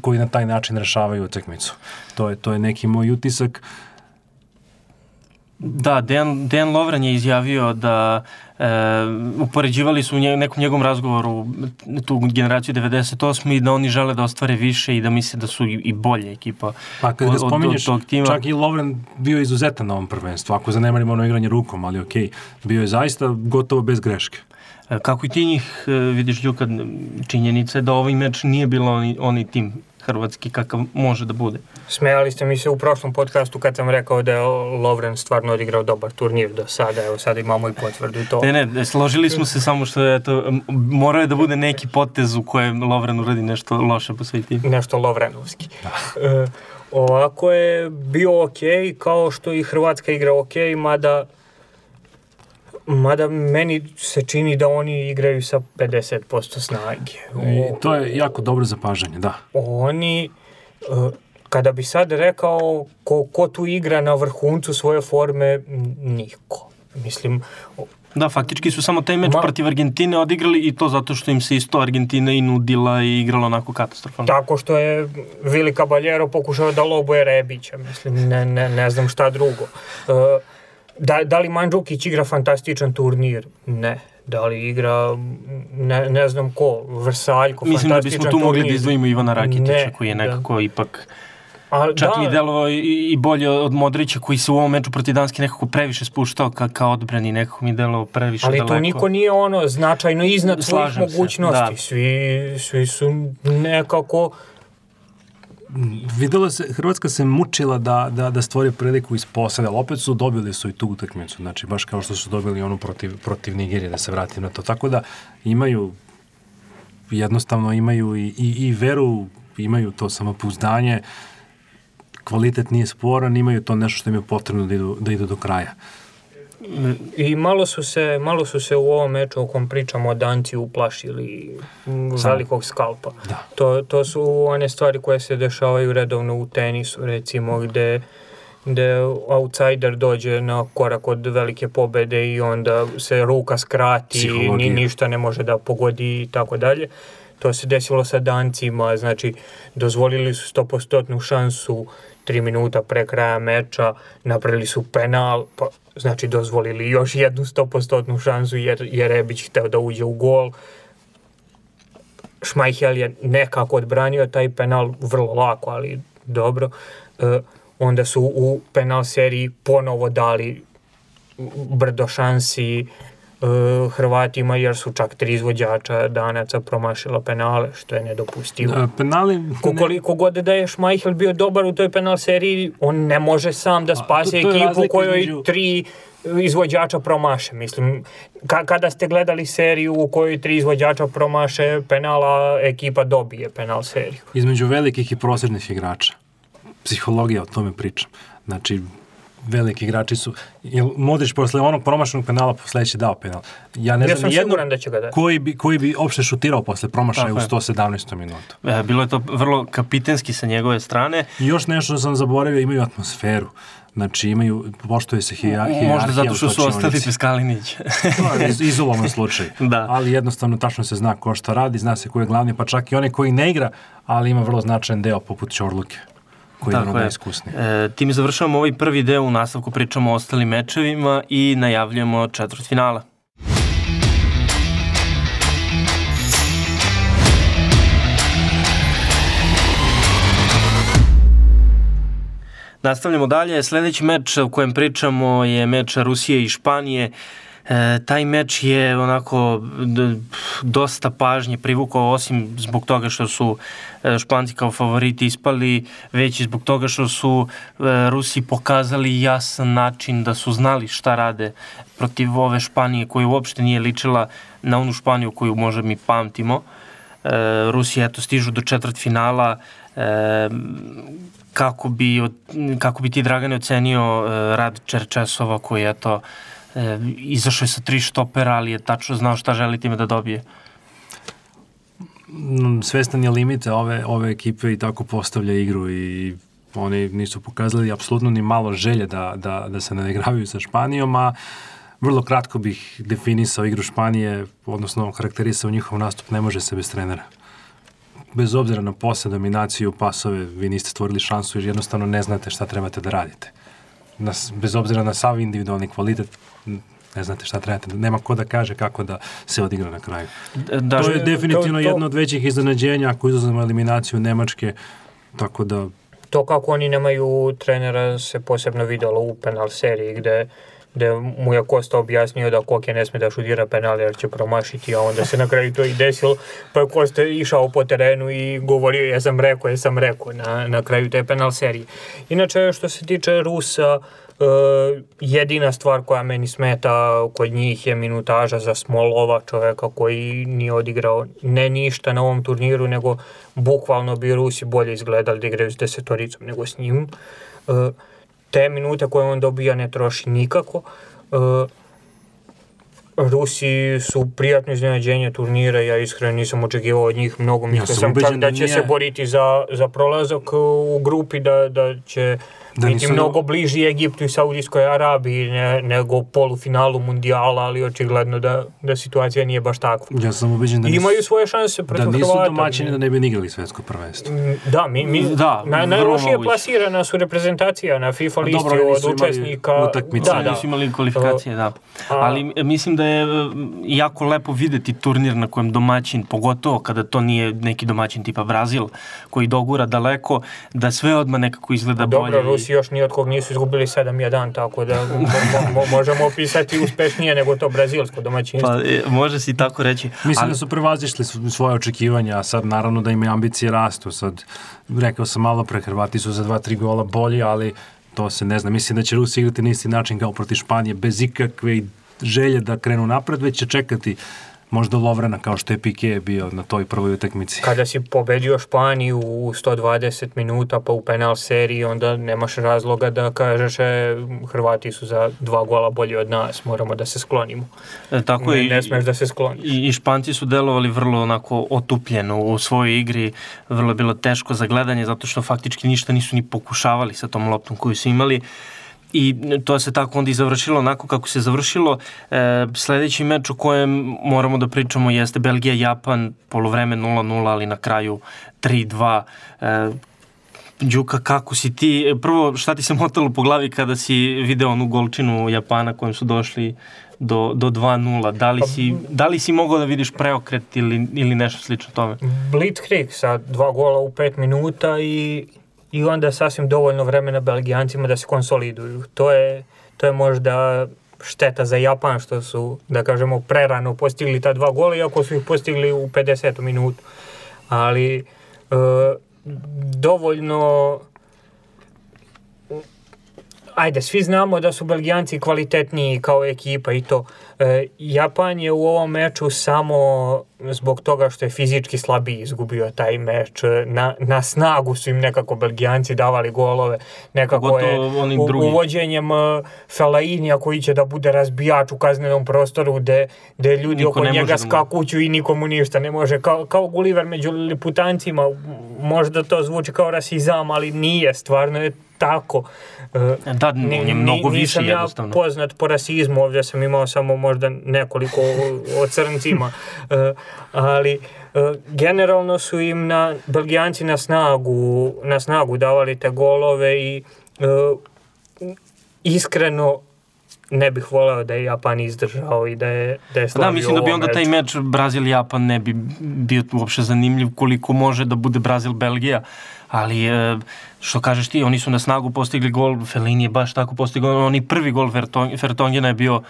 koji na taj način rešavaju utakmicu. To je, to je neki moj utisak. Da, Dejan, Dejan Lovren je izjavio da e, upoređivali su u nje, nekom njegovom razgovoru tu generaciju 98 i da oni žele da ostvare više i da misle da su i, i bolje ekipa Pa kad ga spominješ, od, od tima. čak i Lovren bio izuzetan na ovom prvenstvu, ako zanemarimo ono igranje rukom, ali okej, okay, bio je zaista gotovo bez greške. E, kako i ti njih e, vidiš, Ljuka, činjenica je da ovaj meč nije bilo oni, oni tim hrvatski kakav može da bude. Smejali ste mi se u prošlom podcastu kad sam rekao da je Lovren stvarno odigrao dobar turnir do sada, evo sada imamo i potvrdu i to. Ne, ne, složili smo se samo što je to, morao je da bude neki potez u kojem Lovren uradi nešto loše po svoj tim. Nešto Lovrenovski. Da. E, ovako je bio ok, kao što i Hrvatska igra ok, mada Mada meni se čini da oni igraju sa 50% snage. I to je jako dobro zapažanje, da. Oni, uh, kada bi sad rekao ko, ko tu igra na vrhuncu svoje forme, niko. Mislim, Da, faktički su samo taj meč Ma, protiv Argentine odigrali i to zato što im se isto Argentina i nudila i igrala onako katastrofalno. Tako što je Vili Caballero pokušao da lobuje Rebića, mislim, ne, ne, ne znam šta drugo. Uh, Da, da li Mandžukić igra fantastičan turnir? Ne. Da li igra, ne, ne znam ko, Vrsaljko, Mislim da bismo tu turnir. mogli da izdvojimo Ivana Rakitića, ne, koji je da. nekako da. ipak A, čak da, i delovao i, i bolje od Modrića koji se u ovom meču protiv Danske nekako previše spuštao ka, ka odbrani, nekako mi delovao previše ali daleko. Ali to niko nije ono značajno iznad svojih mogućnosti. Da. Svi, svi su nekako videlo se, Hrvatska se mučila da, da, da stvori priliku iz posada, ali opet su dobili su i tu utakmicu, znači baš kao što su dobili onu protiv, protiv Nigerije, da se vratim na to. Tako da imaju, jednostavno imaju i, i, i veru, imaju to samopouzdanje, kvalitet nije sporan, imaju to nešto što im je potrebno da idu, da idu do kraja. I malo su se, malo su se u ovom meču o kom pričamo o Danci uplašili velikog skalpa. Da. To, to su one stvari koje se dešavaju redovno u tenisu, recimo, gde gde outsider dođe na korak od velike pobede i onda se ruka skrati, ni, ništa ne može da pogodi i tako dalje. To se desilo sa dancima, znači dozvolili su 100% šansu 3 minuta pre kraja meča, napravili su penal, pa znači dozvolili još jednu 100% šansu jer je Rebić hteo da uđe u gol. Šmajhel je nekako odbranio taj penal vrlo lako, ali dobro. E, onda su u penal seriji ponovo dali brdo šansi e, Hrvatima jer su čak tri izvođača danaca promašila penale, što je nedopustivo. A, penali... Ko- Koliko god da je Šmajhel bio dobar u toj penal seriji, on ne može sam da spase to- to je ekipu kojoj između- tri izvođača promaše. Mislim, ka- kada ste gledali seriju u kojoj tri izvođača promaše penala, ekipa dobije penal seriju. između velikih i prosječnih igrača. Psihologija, o tome pričam. Znači, veliki igrači su... Jel Modrić posle onog promašenog penala sledeći dao penal? Ja ne Ja znam siguran da će ga dati. koji bi, koji bi opšte šutirao posle promašaja u Tako je. 117. minutu. E, bilo je to vrlo kapitenski sa njegove strane. I još nešto sam zaboravio, imaju atmosferu. Znači imaju, poštuje se hija, hijerarhija Možda zato što su ostali bez Kalinić. To je iz- izolovan slučaj. Da. Ali jednostavno tačno se zna ko šta radi, zna se ko je glavni, pa čak i onaj koji ne igra, ali ima vrlo značajan deo poput Ćorluke, koji Tako je. najiskusniji. E, tim završavamo ovaj prvi deo, u nastavku pričamo o ostalim mečevima i najavljujemo četvrt finala. Nastavljamo dalje. Sledeći meč o kojem pričamo je meč Rusije i Španije. E, taj meč je onako dosta pažnje privukao osim zbog toga što su e, Španci kao favoriti ispali, već i zbog toga što su e, Rusi pokazali jasan način da su znali šta rade protiv ove Španije koja uopšte nije ličila na onu Španiju koju možda mi pamtimo. E, Rusi eto stižu do četvrt finala e, kako bi, kako bi ti Dragane ocenio e, rad Čerčesova koji eto e, izašao je sa tri štopera, ali je tačno znao šta želi time da dobije. Mm, Svestan je limite ove, ove ekipe i tako postavlja igru i oni nisu pokazali apsolutno ni malo želje da, da, da se nadigravaju sa Španijom, a vrlo kratko bih definisao igru Španije, odnosno karakterisao njihov nastup, ne može se bez trenera. Bez obzira na posle, dominaciju, pasove, vi niste stvorili šansu jer jednostavno ne znate šta trebate da radite. Nas, bez obzira na sav individualni kvalitet, ne znate šta trebate. Nema ko da kaže kako da se odigra na kraju. Da, to je definitivno to- to- jedno od većih iznenađenja ako izuzmemo eliminaciju Nemačke, tako da To kako oni nemaju trenera se posebno videlo u penal seriji gde gde mu je Kosta objasnio da Koke ne sme da šutira penal jer će promašiti, a onda se na kraju to i desilo, pa je Kosta išao po terenu i govorio ja sam rekao, ja sam rekao na, na kraju te penal serije. Inače, što se tiče Rusa, e, jedina stvar koja meni smeta kod njih je minutaža za Smolova, čoveka koji nije odigrao ne ništa na ovom turniru, nego bukvalno bi Rusi bolje izgledali da igraju s desetoricom nego s njim. E, te minute koje on dobija ne troši nikako. E, Rusi su prijatno iznenađenje turnira, ja iskreno nisam očekivao od njih mnogo, mislio sam sam ubeđen čak da da će se nije- boriti za, za prolazak u grupi, da, da će Da nisu- mnogo bliži Egiptu i Saudijskoj Arabiji ne, nego polufinalu mundijala, ali očigledno da, da situacija nije baš takva. ja sam ubeđen da nisu, Imaju svoje šanse protiv da nisu Hrvata. domaćini da ne bi ni igrali svetsko prvenstvo. Mm, Da, mi, mi Da, na, najlošije plasirana su reprezentacija na FIFA Pa listi dobro, od imali učesnika. utakmice. Da, da. Nisu imali kvalifikacije, da. Ali mislim da je e, jako lepo videti turnir na kojem domaćin, pogotovo kada to nije neki domaćin tipa Brazil, koji dogura daleko, da sve odmah nekako izgleda bolje. Dobro, i- Rusi još ni od kog nisu izgubili 7-1, tako da mo, mo, mo, možemo opisati uspešnije nego to brazilsko domaćinstvo. Pa, e, može se i tako reći. Mislim ali, da su prevazišli svoje očekivanja, a sad naravno da im ambicije rastu. Sad, rekao sam malo pre, Hrvati su za dva, tri gola bolji, ali to se ne zna. Mislim da će Rusi igrati na isti način kao protiv Španije, bez ikakve želje da krenu napred, već će čekati možda Lovrena kao što je Pique bio na toj prvoj utakmici. Kada si pobedio Španiju u 120 minuta pa u penal seriji, onda nemaš razloga da kažeš e, Hrvati su za dva gola bolji od nas, moramo da se sklonimo. E, tako ne, je, ne smeš da se skloniš. I, I Španci su delovali vrlo onako otupljeno u svojoj igri, vrlo je bilo teško za gledanje zato što faktički ništa nisu ni pokušavali sa tom loptom koju su imali i to se tako onda i završilo onako kako se završilo. E, sledeći meč o kojem moramo da pričamo jeste Belgija-Japan, polovreme 0-0, ali na kraju 3-2. E, Đuka, kako si ti, prvo šta ti se motalo po glavi kada si video onu golčinu Japana kojom su došli do, do 2-0, da li, si, da li si mogao da vidiš preokret ili, ili nešto slično tome? Blitzkrieg sa dva gola u pet minuta i, i onda sasvim dovoljno vremena Belgijancima da se konsoliduju. To je, to je možda šteta za Japan što su, da kažemo, prerano postigli ta dva gola, iako su ih postigli u 50. minutu. Ali e, dovoljno ajde, svi znamo da su Belgijanci kvalitetniji kao ekipa i to. E, Japan je u ovom meču samo zbog toga što je fizički slabiji izgubio taj meč. Na, na snagu su im nekako Belgijanci davali golove. Nekako Pogotovo je u, uvođenjem uh, Felainija koji će da bude razbijač u kaznenom prostoru gde, gde ljudi Niko oko njega da skakuću i nikomu ništa ne može. Kao, kao Gulliver među Liputancima, možda to zvuči kao rasizam, ali nije, stvarno je tako. Da, on je mnogo više nisam ja jednostavno. poznat po rasizmu, ovdje sam imao samo možda nekoliko o, o crncima, E, ali e, generalno su im na Belgijanci na snagu, na snagu davali te golove i iskreno ne bih voleo da je Japan izdržao i da je, da je slavio Da, mislim da bi ovo onda taj meč. meč Brazil-Japan ne bi bio uopšte zanimljiv koliko može da bude Brazil-Belgija, ali e, što kažeš ti, oni su na snagu postigli gol, Felini je baš tako postigao, oni prvi gol Vertongena je bio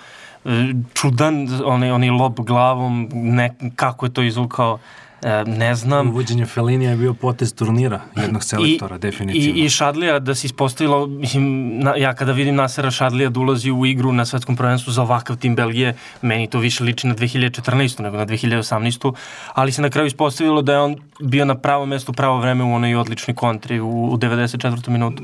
e, čudan, onaj, onaj lob glavom, ne, kako je to izvukao, ne znam. Uvođenje Felinija je bio potez turnira jednog selektora, definitivno. I, i Šadlija da se ispostavilo, mislim, na, ja kada vidim Nasera Šadlija da ulazi u igru na svetskom prvenstvu za ovakav tim Belgije, meni to više liči na 2014. nego na 2018. Ali se na kraju ispostavilo da je on bio na pravo mesto pravo vreme u onoj odličnoj kontri u, u 94. minutu.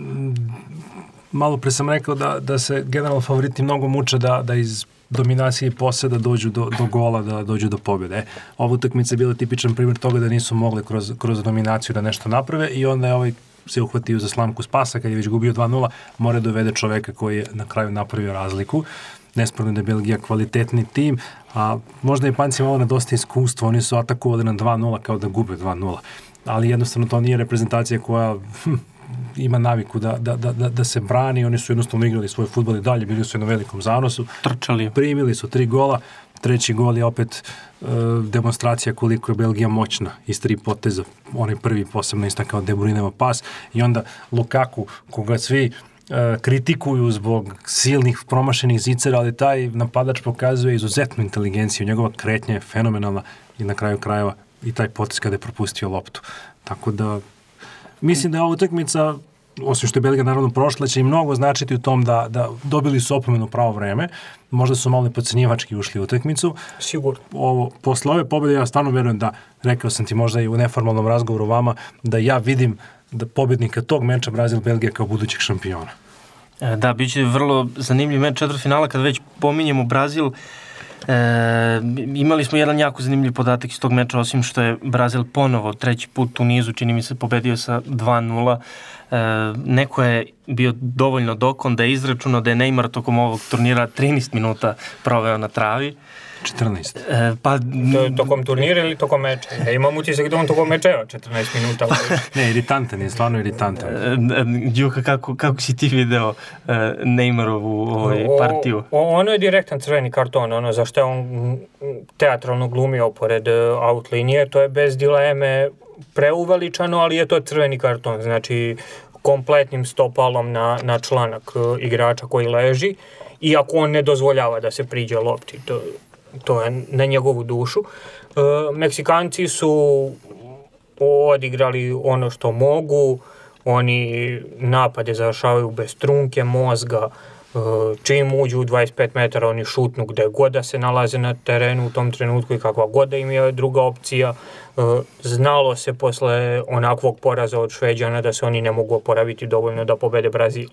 Malo pre sam rekao da, da se generalno favoriti mnogo muče da, da iz dominacije i poseda dođu do, do gola, da dođu do pobjede. E, ova utakmica je bila tipičan primjer toga da nisu mogli kroz, kroz dominaciju da nešto naprave i onda je ovaj se uhvatio za slamku spasa kad je već gubio 2-0, mora da dovede čoveka koji je na kraju napravio razliku. Nesporno da je Belgija kvalitetni tim, a možda je Panci malo na dosta iskustva, oni su atakovali na 2-0 kao da gube 2-0, ali jednostavno to nije reprezentacija koja hm, ima naviku da, da, da, da, da se brani, oni su jednostavno igrali svoj futbol i dalje, bili su na velikom zanosu, Trčali. primili su tri gola, treći gol je opet e, demonstracija koliko je Belgija moćna iz tri poteza, onaj prvi posebno istakao De Bruyneova pas i onda Lukaku, koga svi e, kritikuju zbog silnih promašenih zicera, ali taj napadač pokazuje izuzetnu inteligenciju, njegova kretnja je fenomenalna i na kraju krajeva i taj potez kada je propustio loptu. Tako da mislim da je ova utakmica osim što je Belgija naravno prošla, će i mnogo značiti u tom da, da dobili su opomenu pravo vreme, možda su malo podcenjivački ušli u utakmicu. Sigurno. Ovo, posle ove pobjede ja stvarno verujem da, rekao sam ti možda i u neformalnom razgovoru vama, da ja vidim da pobjednika tog meča Brazil-Belgija kao budućeg šampiona. E, Da, bit će vrlo zanimljiv meč četvrtfinala kada već pominjemo Brazil. E, imali smo jedan jako zanimljiv podatak iz tog meča, osim što je Brazil ponovo treći put u nizu, čini mi se, pobedio sa 2-0. E, neko je bio dovoljno dokon da je izračunao da je Neymar tokom ovog turnira 13 minuta proveo na travi. 14. E, pa, To, tokom turnira ili tokom meča? Ja imam utisak da on tokom meča evo 14 minuta. Ne, iritantan je, stvarno iritantan. e, Đuka, kako, kako si ti video e, Neymarovu ovaj, O- partiju? O, ono je direktan crveni karton, ono zašto je on teatralno glumio pored e, out linije, to je bez dileme preuveličano, ali je to crveni karton, znači kompletnim stopalom na, na članak e, igrača koji leži, iako on ne dozvoljava da se priđe lopti, to, to je na njegovu dušu. E, Meksikanci su odigrali ono što mogu, oni napade završavaju bez trunke mozga, e, čim uđu u 25 metara oni šutnu gde god da se nalaze na terenu u tom trenutku i kakva god da im je druga opcija. E, znalo se posle onakvog poraza od Šveđana da se oni ne mogu oporaviti dovoljno da pobede Brazil.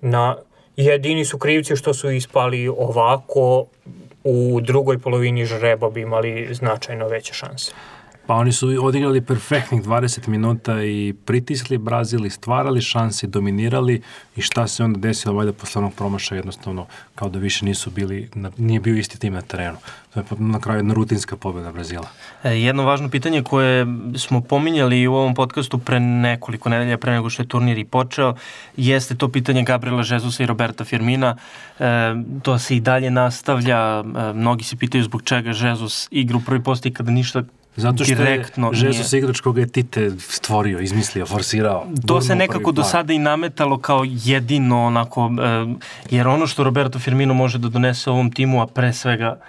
Na, jedini su krivci što su ispali ovako, u drugoj polovini žreba bi imali značajno veće šanse. Pa oni su odigrali perfektnih 20 minuta i pritisli Brazil i stvarali šanse, dominirali i šta se onda desilo valjda posle onog promaša jednostavno kao da više nisu bili, nije bio isti tim na terenu. To je na kraju jedna rutinska pobjeda Brazila. E, jedno važno pitanje koje smo pominjali u ovom podcastu pre nekoliko nedelja, pre nego što je turnir i počeo, jeste to pitanje Gabriela Žezusa i Roberta Firmina. E, to se i dalje nastavlja. E, mnogi se pitaju zbog čega Žezus igra u prvi posti kada ništa Zato što direktno je Jesus igrač koga je Tite stvorio, izmislio, forsirao. To se nekako do sada i nametalo kao jedino onako, jer ono što Roberto Firmino može da donese ovom timu, a pre svega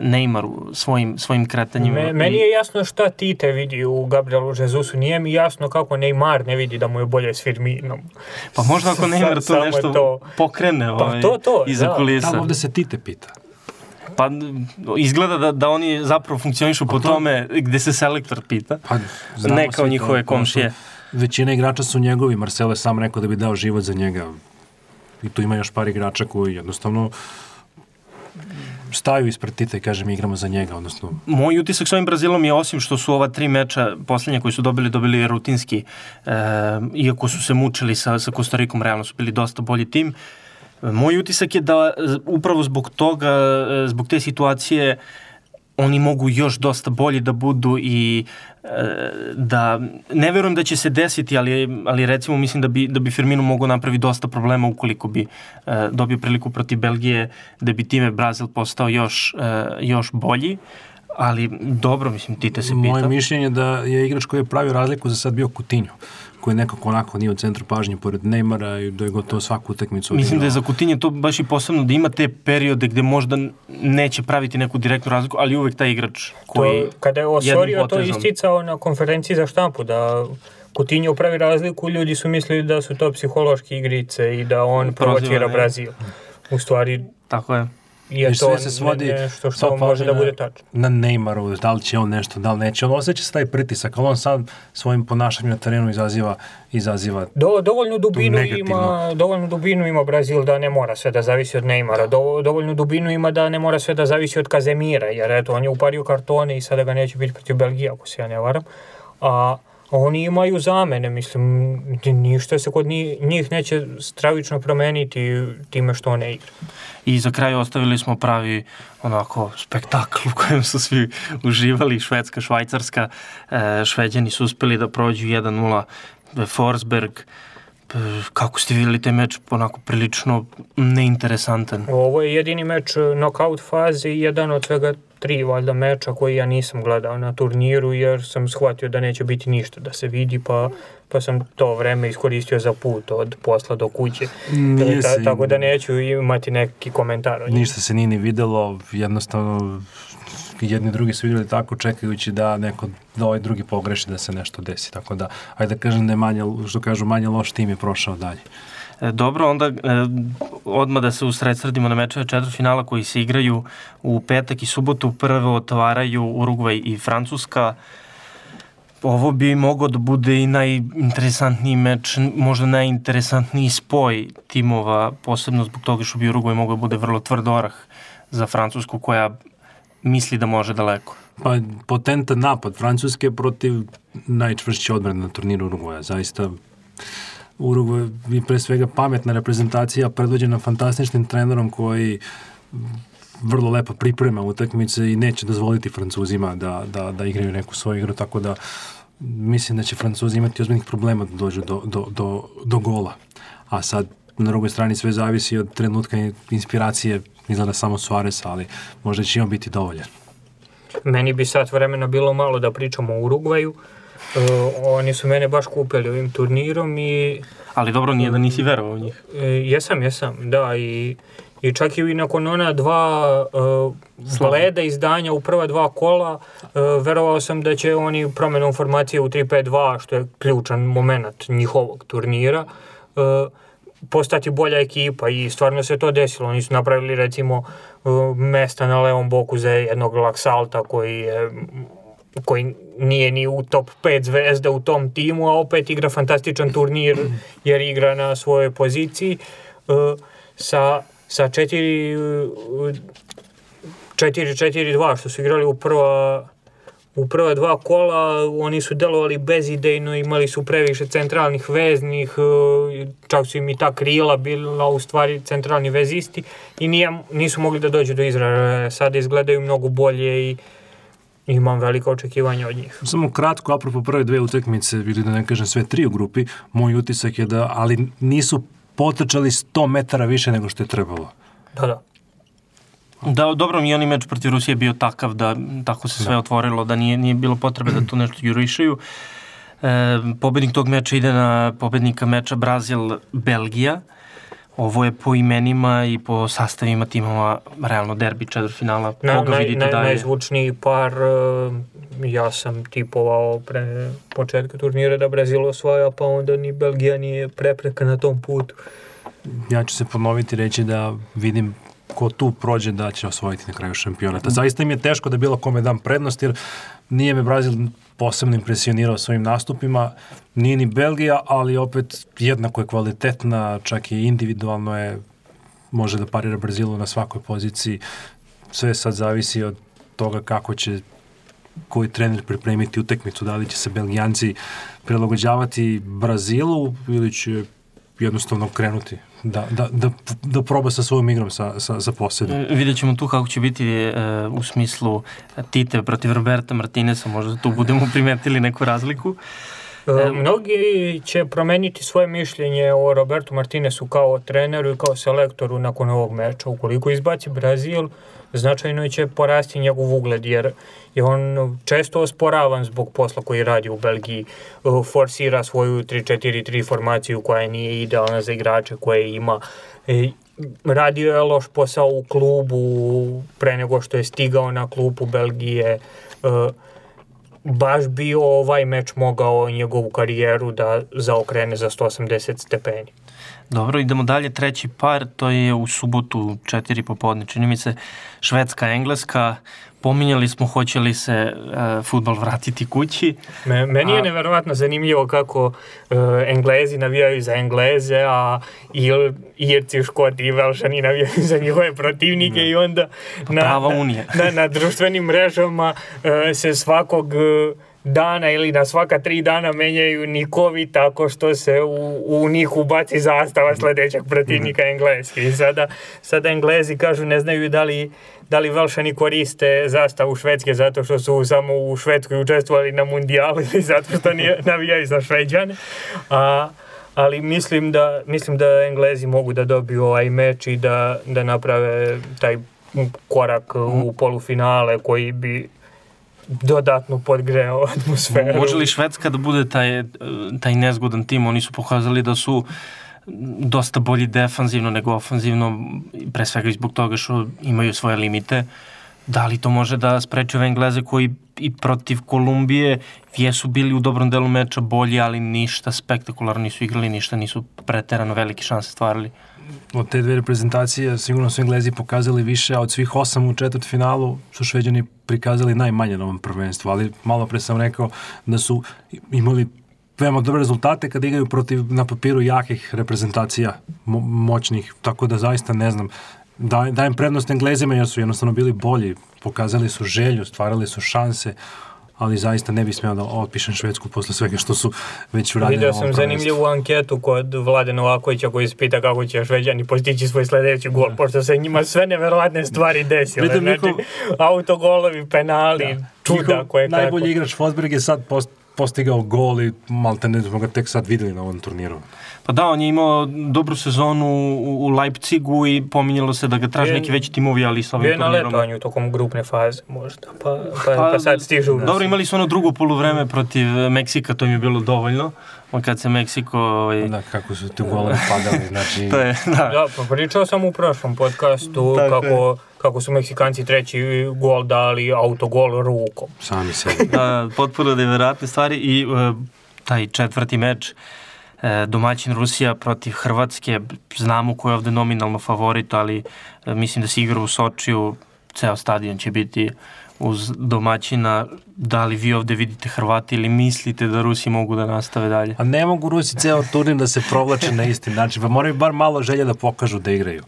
Neymaru svojim, svojim kretanjima. Me, meni je jasno šta Tite vidi u Gabrielu Jesusu, nije mi jasno kako Neymar ne vidi da mu je bolje s Firminom. Pa možda ako Neymar to nešto to... pokrene pa ovaj, to, to, iza da. kulisa. Tamo ovde se Tite pita. Pa izgleda da, da oni zapravo funkcionišu po to... tome gde se selektor pita, pa, ne kao njihove to, komšije. Većina igrača su njegovi, Marcelo je sam rekao da bi dao život za njega. I tu ima još par igrača koji jednostavno staju ispred Tita i kažem igramo za njega, odnosno... Moj utisak s ovim Brazilom je osim što su ova tri meča poslednje koji su dobili, dobili rutinski, e, iako su se mučili sa, sa Kostarikom, realno su bili dosta bolji tim, Moj utisak je da e, upravo zbog toga, e, zbog te situacije, oni mogu još dosta bolji da budu i e, da ne verujem da će se desiti, ali, ali recimo mislim da bi, da bi Firmino mogao napravi dosta problema ukoliko bi dobio priliku protiv Belgije, da bi time Brazil postao još, još bolji. Ali dobro, mislim, Tite se pita. Moje mišljenje je da je igrač koji je pravio razliku za sad bio Kutinjo koji nekako onako nije u centru pažnje pored Neymara i da je gotovo svaku utakmicu Mislim da je za Kutinje to baš i posebno da ima te periode gde možda neće praviti neku direktnu razliku, ali uvek taj igrač koji to, kada je Osorio to isticao na konferenciji za štampu da Kutinje pravi razliku, ljudi su mislili da su to psihološke igrice i da on provocira Brazil. U stvari, Tako je je to se svodi nešto što može da bude tačno. Na Neymaru, da li će on nešto, da li neće. On osjeća se taj pritisak, ali on sam svojim ponašanjem na terenu izaziva izaziva Do, dovoljnu dubinu ima dovoljnu dubinu ima Brazil da ne mora sve da zavisi od Neymara. Do, dovoljnu dubinu ima da ne mora sve da zavisi od Kazemira, jer eto on je upario kartone i sada ga neće biti protiv Belgije ako se ja ne varam. A oni imaju zamene, mislim, ništa se kod njih neće stravično promeniti time što ne igra. I za kraj ostavili smo pravi onako spektakl u kojem su svi uživali, Švedska, Švajcarska, e, Šveđani su uspeli da prođu 1-0 Forsberg, kako ste videli taj meč, onako prilično neinteresantan. Ovo je jedini meč knockout faze i jedan od svega tri valjda meča koji ja nisam gledao na turniru jer sam shvatio da neće biti ništa da se vidi pa, pa sam to vreme iskoristio za put od posla do kuće. Nije Ta, tako da neću imati neki komentar. Ništa se nije ni videlo, jednostavno jedni drugi su videli tako čekajući da neko da ovaj drugi pogreši da se nešto desi. Tako da, ajde da kažem da je manje, što kažu, manje loš tim je prošao dalje. E, dobro, onda e, odmah da se usredsredimo na mečeve četvrtfinala koji se igraju u petak i subotu. Prvo otvaraju Urugvaj i Francuska. Ovo bi mogao da bude i najinteresantniji meč, možda najinteresantniji spoj timova, posebno zbog toga što bi Urugvaj mogao da bude vrlo tvrd orah za Francusku koja misli da može daleko. Pa potentan napad Francuske protiv najčvršće odbrane na turniru Urugvaja. Zaista Urugvaj je pre svega pametna reprezentacija predvođena fantastičnim trenerom koji vrlo lepo priprema utakmice i neće dozvoliti Francuzima da, da, da igraju neku svoju igru, tako da mislim da će Francuzi imati ozbiljnih problema da dođu do, do, do, do gola. A sad na drugoj strani sve zavisi od trenutka inspiracije izgleda samo Suarez, ali možda će on biti dovoljan. Meni bi sad vremena bilo malo da pričamo o Urugvaju. Uh, oni su mene baš kupili ovim turnirom i... Ali dobro, nije da nisi verovao u njih. Uh, jesam, jesam, da, i, i čak i nakon ona dva uh, leda izdanja u prva dva kola, uh, verovao sam da će oni promenom formacije u 3-5-2, što je ključan moment njihovog turnira, uh, postati bolja ekipa i stvarno se to desilo. Oni su napravili recimo uh, mesta na levom boku za jednog Laksalta koji je koji nije ni u top 5 zvezda u tom timu, a opet igra fantastičan turnir jer igra na svojoj poziciji. Uh, sa, sa 4 4-4-2 što su igrali u prva u prva dva kola oni su delovali bezidejno, imali su previše centralnih veznih, e, čak su im i ta krila bila u stvari centralni vezisti i nije, nisu mogli da dođu do izražaja. Sada izgledaju mnogo bolje i imam velika očekivanja od njih. Samo kratko, apropo prve dve utakmice, ili da ne kažem sve tri u grupi, moj utisak je da, ali nisu potrčali 100 metara više nego što je trebalo. Da, da. Da, dobro je onaj meč protiv Rusije bio takav da tako se sve da. otvorilo, da nije, nije bilo potrebe da tu nešto jurišaju. E, pobednik tog meča ide na pobednika meča Brazil-Belgija. Ovo je po imenima i po sastavima timova realno derbi četvrfinala. Na, Koga naj, vidite naj, dalje? Najzvučniji par, e, ja sam tipovao pre početka turnira da Brazil osvaja, pa onda ni Belgija nije prepreka na tom putu. Ja ću se ponoviti reći da vidim ko tu prođe da će osvojiti na kraju šampionata. Zaista im je teško da bilo kome dam prednost, jer nije me Brazil posebno impresionirao svojim nastupima, nije ni Belgija, ali opet jednako je kvalitetna, čak i individualno je, može da parira Brazilu na svakoj poziciji. Sve sad zavisi od toga kako će koji trener pripremiti utekmicu, da li će se Belgijanci prilagođavati Brazilu ili će jednostavno krenuti da, da, da, da proba sa svojom igrom sa, sa, sa posjedom. E, vidjet ćemo tu kako će biti e, u smislu Tite protiv Roberta Martinesa, možda tu budemo primetili neku razliku. E, mnogi će promeniti svoje mišljenje o Robertu Martinesu kao treneru i kao selektoru nakon ovog meča. Ukoliko izbaci Brazil, značajno će porasti njegov ugled, jer je on često osporavan zbog posla koji radi u Belgiji. Uh, forsira svoju 3-4-3 formaciju koja nije idealna za igrače koje ima. E, radio je loš posao u klubu pre nego što je stigao na klubu Belgije. Uh, baš bi ovaj meč mogao njegovu karijeru da zaokrene za 180 stepeni. Dobro, idemo dalje. Treći par, to je u subotu, četiri popodne. Čini mi se Švedska, Engleska. Pominjali smo hoće li se uh, futbol vratiti kući. Me, meni je a... neverovatno zanimljivo kako uh, Englezi navijaju za Engleze, a Il, Irci, Škoti i Velšani navijaju za njihove protivnike i onda na, Prava unija. na, na društvenim mrežama uh, se svakog uh, dana ili na svaka tri dana menjaju nikovi tako što se u, u njih ubaci zastava sledećeg protivnika mhm. engleski. I sada, sada englezi kažu ne znaju da li, da li Velšani koriste zastavu Švedske zato što su samo u Švedskoj učestvovali na mundijalu ili zato što nije, navijaju za Šveđane. A, ali mislim da, mislim da Englezi mogu da dobiju ovaj meč i da, da naprave taj korak u polufinale koji bi dodatno podgreo atmosferu. Može li Švedska da bude taj, taj nezgodan tim? Oni su pokazali da su dosta bolji defanzivno nego ofanzivno, pre svega i zbog toga što imaju svoje limite. Da li to može da spreči ove Engleze koji i protiv Kolumbije jesu bili u dobrom delu meča bolji, ali ništa spektakularno nisu igrali, ništa nisu preterano velike šanse stvarali od te dve reprezentacije sigurno su Englezi pokazali više, a od svih osam u četvrt finalu su Šveđani prikazali najmanje na ovom prvenstvu, ali malo pre sam rekao da su imali veoma dobre rezultate kada igraju protiv na papiru jakih reprezentacija mo moćnih, tako da zaista ne znam. Dajem prednost Englezima jer su jednostavno bili bolji, pokazali su želju, stvarali su šanse, ali zaista ne bih smeo da otpišem Švedsku posle svega što su već uradili. Vidio sam zanimljivu anketu kod Vlade Novakovića koji se pita kako će Šveđani postići svoj sledeći gol, da. pošto se njima sve neverovatne stvari desile. Vidim, znači, njihov... autogolovi, penali, da. čuda koje kako. Najbolji igrač Fosberg je sad post, postigao gol i malte ne smo ga tek sad videli na ovom turniru. Pa da, on je imao dobru sezonu u, u Leipzigu i pominjalo se da ga traže neki veći timovi, ali sa ovim turnirom... Bio na letanju tokom grupne faze možda, pa, pa, pa, pa sad stižu. Dobro, imali su ono drugo poluvreme protiv Meksika, to im je bilo dovoljno. Kad se Meksiko... Ovaj... Da, kako su tu golovi padali, znači... to je, da. Da, pa pričao sam u prošlom podcastu kako, kako su Meksikanci treći gol dali autogol rukom. Sami se. da, potpuno nevjerojatne stvari i uh, taj četvrti meč e, domaćin Rusija protiv Hrvatske, znamo ko je ovde nominalno favorit, ali e, mislim da se igra u Sočiju, ceo stadion će biti uz domaćina, da li vi ovde vidite Hrvati ili mislite da Rusi mogu da nastave dalje? A ne mogu Rusi ceo turnir da se provlače na isti način, pa moraju bar malo želje da pokažu da igraju.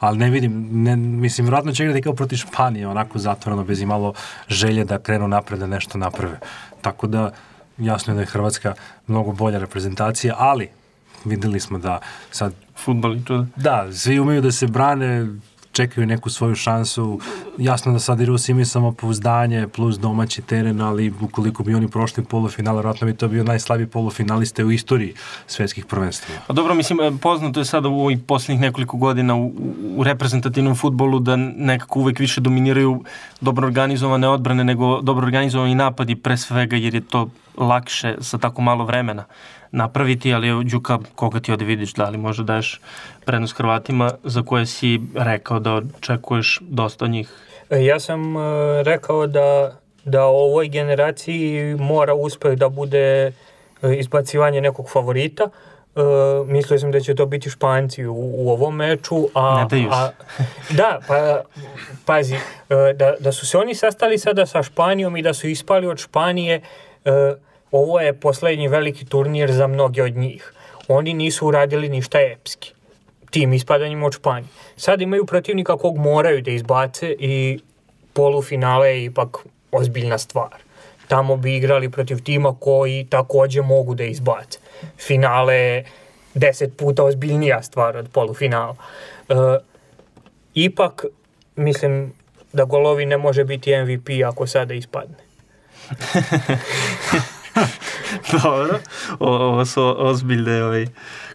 Ali ne vidim, ne, mislim, vjerojatno će igrati kao protiv Španije, onako zatvoreno, bez imalo želje da krenu napred, da nešto naprave. Tako da, jasno je da je Hrvatska mnogo bolja reprezentacija, ali videli smo da sad... Futbol i to. Da, svi umeju da se brane, čekaju neku svoju šansu. Jasno da sad i Rusi imaju samopouzdanje plus domaći teren, ali ukoliko bi oni prošli polufinal, vjerojatno bi to bio najslabiji polufinaliste u istoriji svetskih prvenstva. Pa dobro, mislim, poznato je sada u ovih posljednjih nekoliko godina u, u reprezentativnom futbolu da nekako uvek više dominiraju dobro organizovane odbrane nego dobro organizovani napadi pre svega jer je to lakše sa tako malo vremena napraviti, ali Đuka, koga ti ovde vidiš, da li možda daješ prednost Hrvatima za koje si rekao da očekuješ dosta od njih? E, ja sam uh, rekao da, da ovoj generaciji mora uspeh da bude uh, izbacivanje nekog favorita. Uh, mislio sam da će to biti Španci u, u ovom meču. A, ne daju a, da, pa pazi, uh, da, da su se oni sastali sada sa Španijom i da su ispali od Španije, uh, ovo je poslednji veliki turnir za mnoge od njih. Oni nisu uradili ništa epski tim ispadanjem od Španije. Sad imaju protivnika kog moraju da izbace i polufinale je ipak ozbiljna stvar. Tamo bi igrali protiv tima koji takođe mogu da izbace. Finale je deset puta ozbiljnija stvar od polufinala. E, ipak, mislim da golovi ne može biti MVP ako sada ispadne. Dobro, o, ovo su ozbiljne ovaj,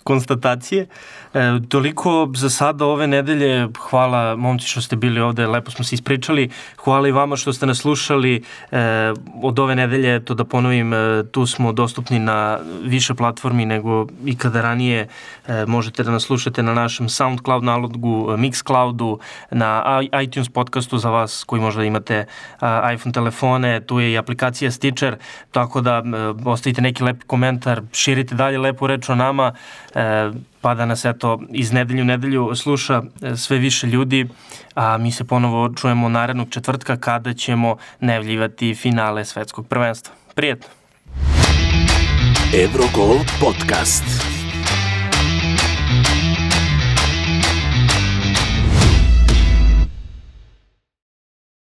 konstatacije. E, toliko za sada ove nedelje. Hvala momci što ste bili ovde, lepo smo se ispričali. Hvala i vama što ste nas slušali. E, od ove nedelje, to da ponovim, e, tu smo dostupni na više platformi nego ikada ranije. E, možete da nas slušate na našem SoundCloud nalogu, Mixcloudu, na iTunes podcastu za vas koji možda imate a, iPhone telefone, tu je i aplikacija Stitcher, tako da e, ostavite neki lep komentar, širite dalje lepu reč o nama. E, pa da nas eto iz nedelju u nedelju sluša e, sve više ljudi, a mi se ponovo čujemo narednog četvrtka kada ćemo nevljivati finale svetskog prvenstva. Prijetno! Eurogol podcast.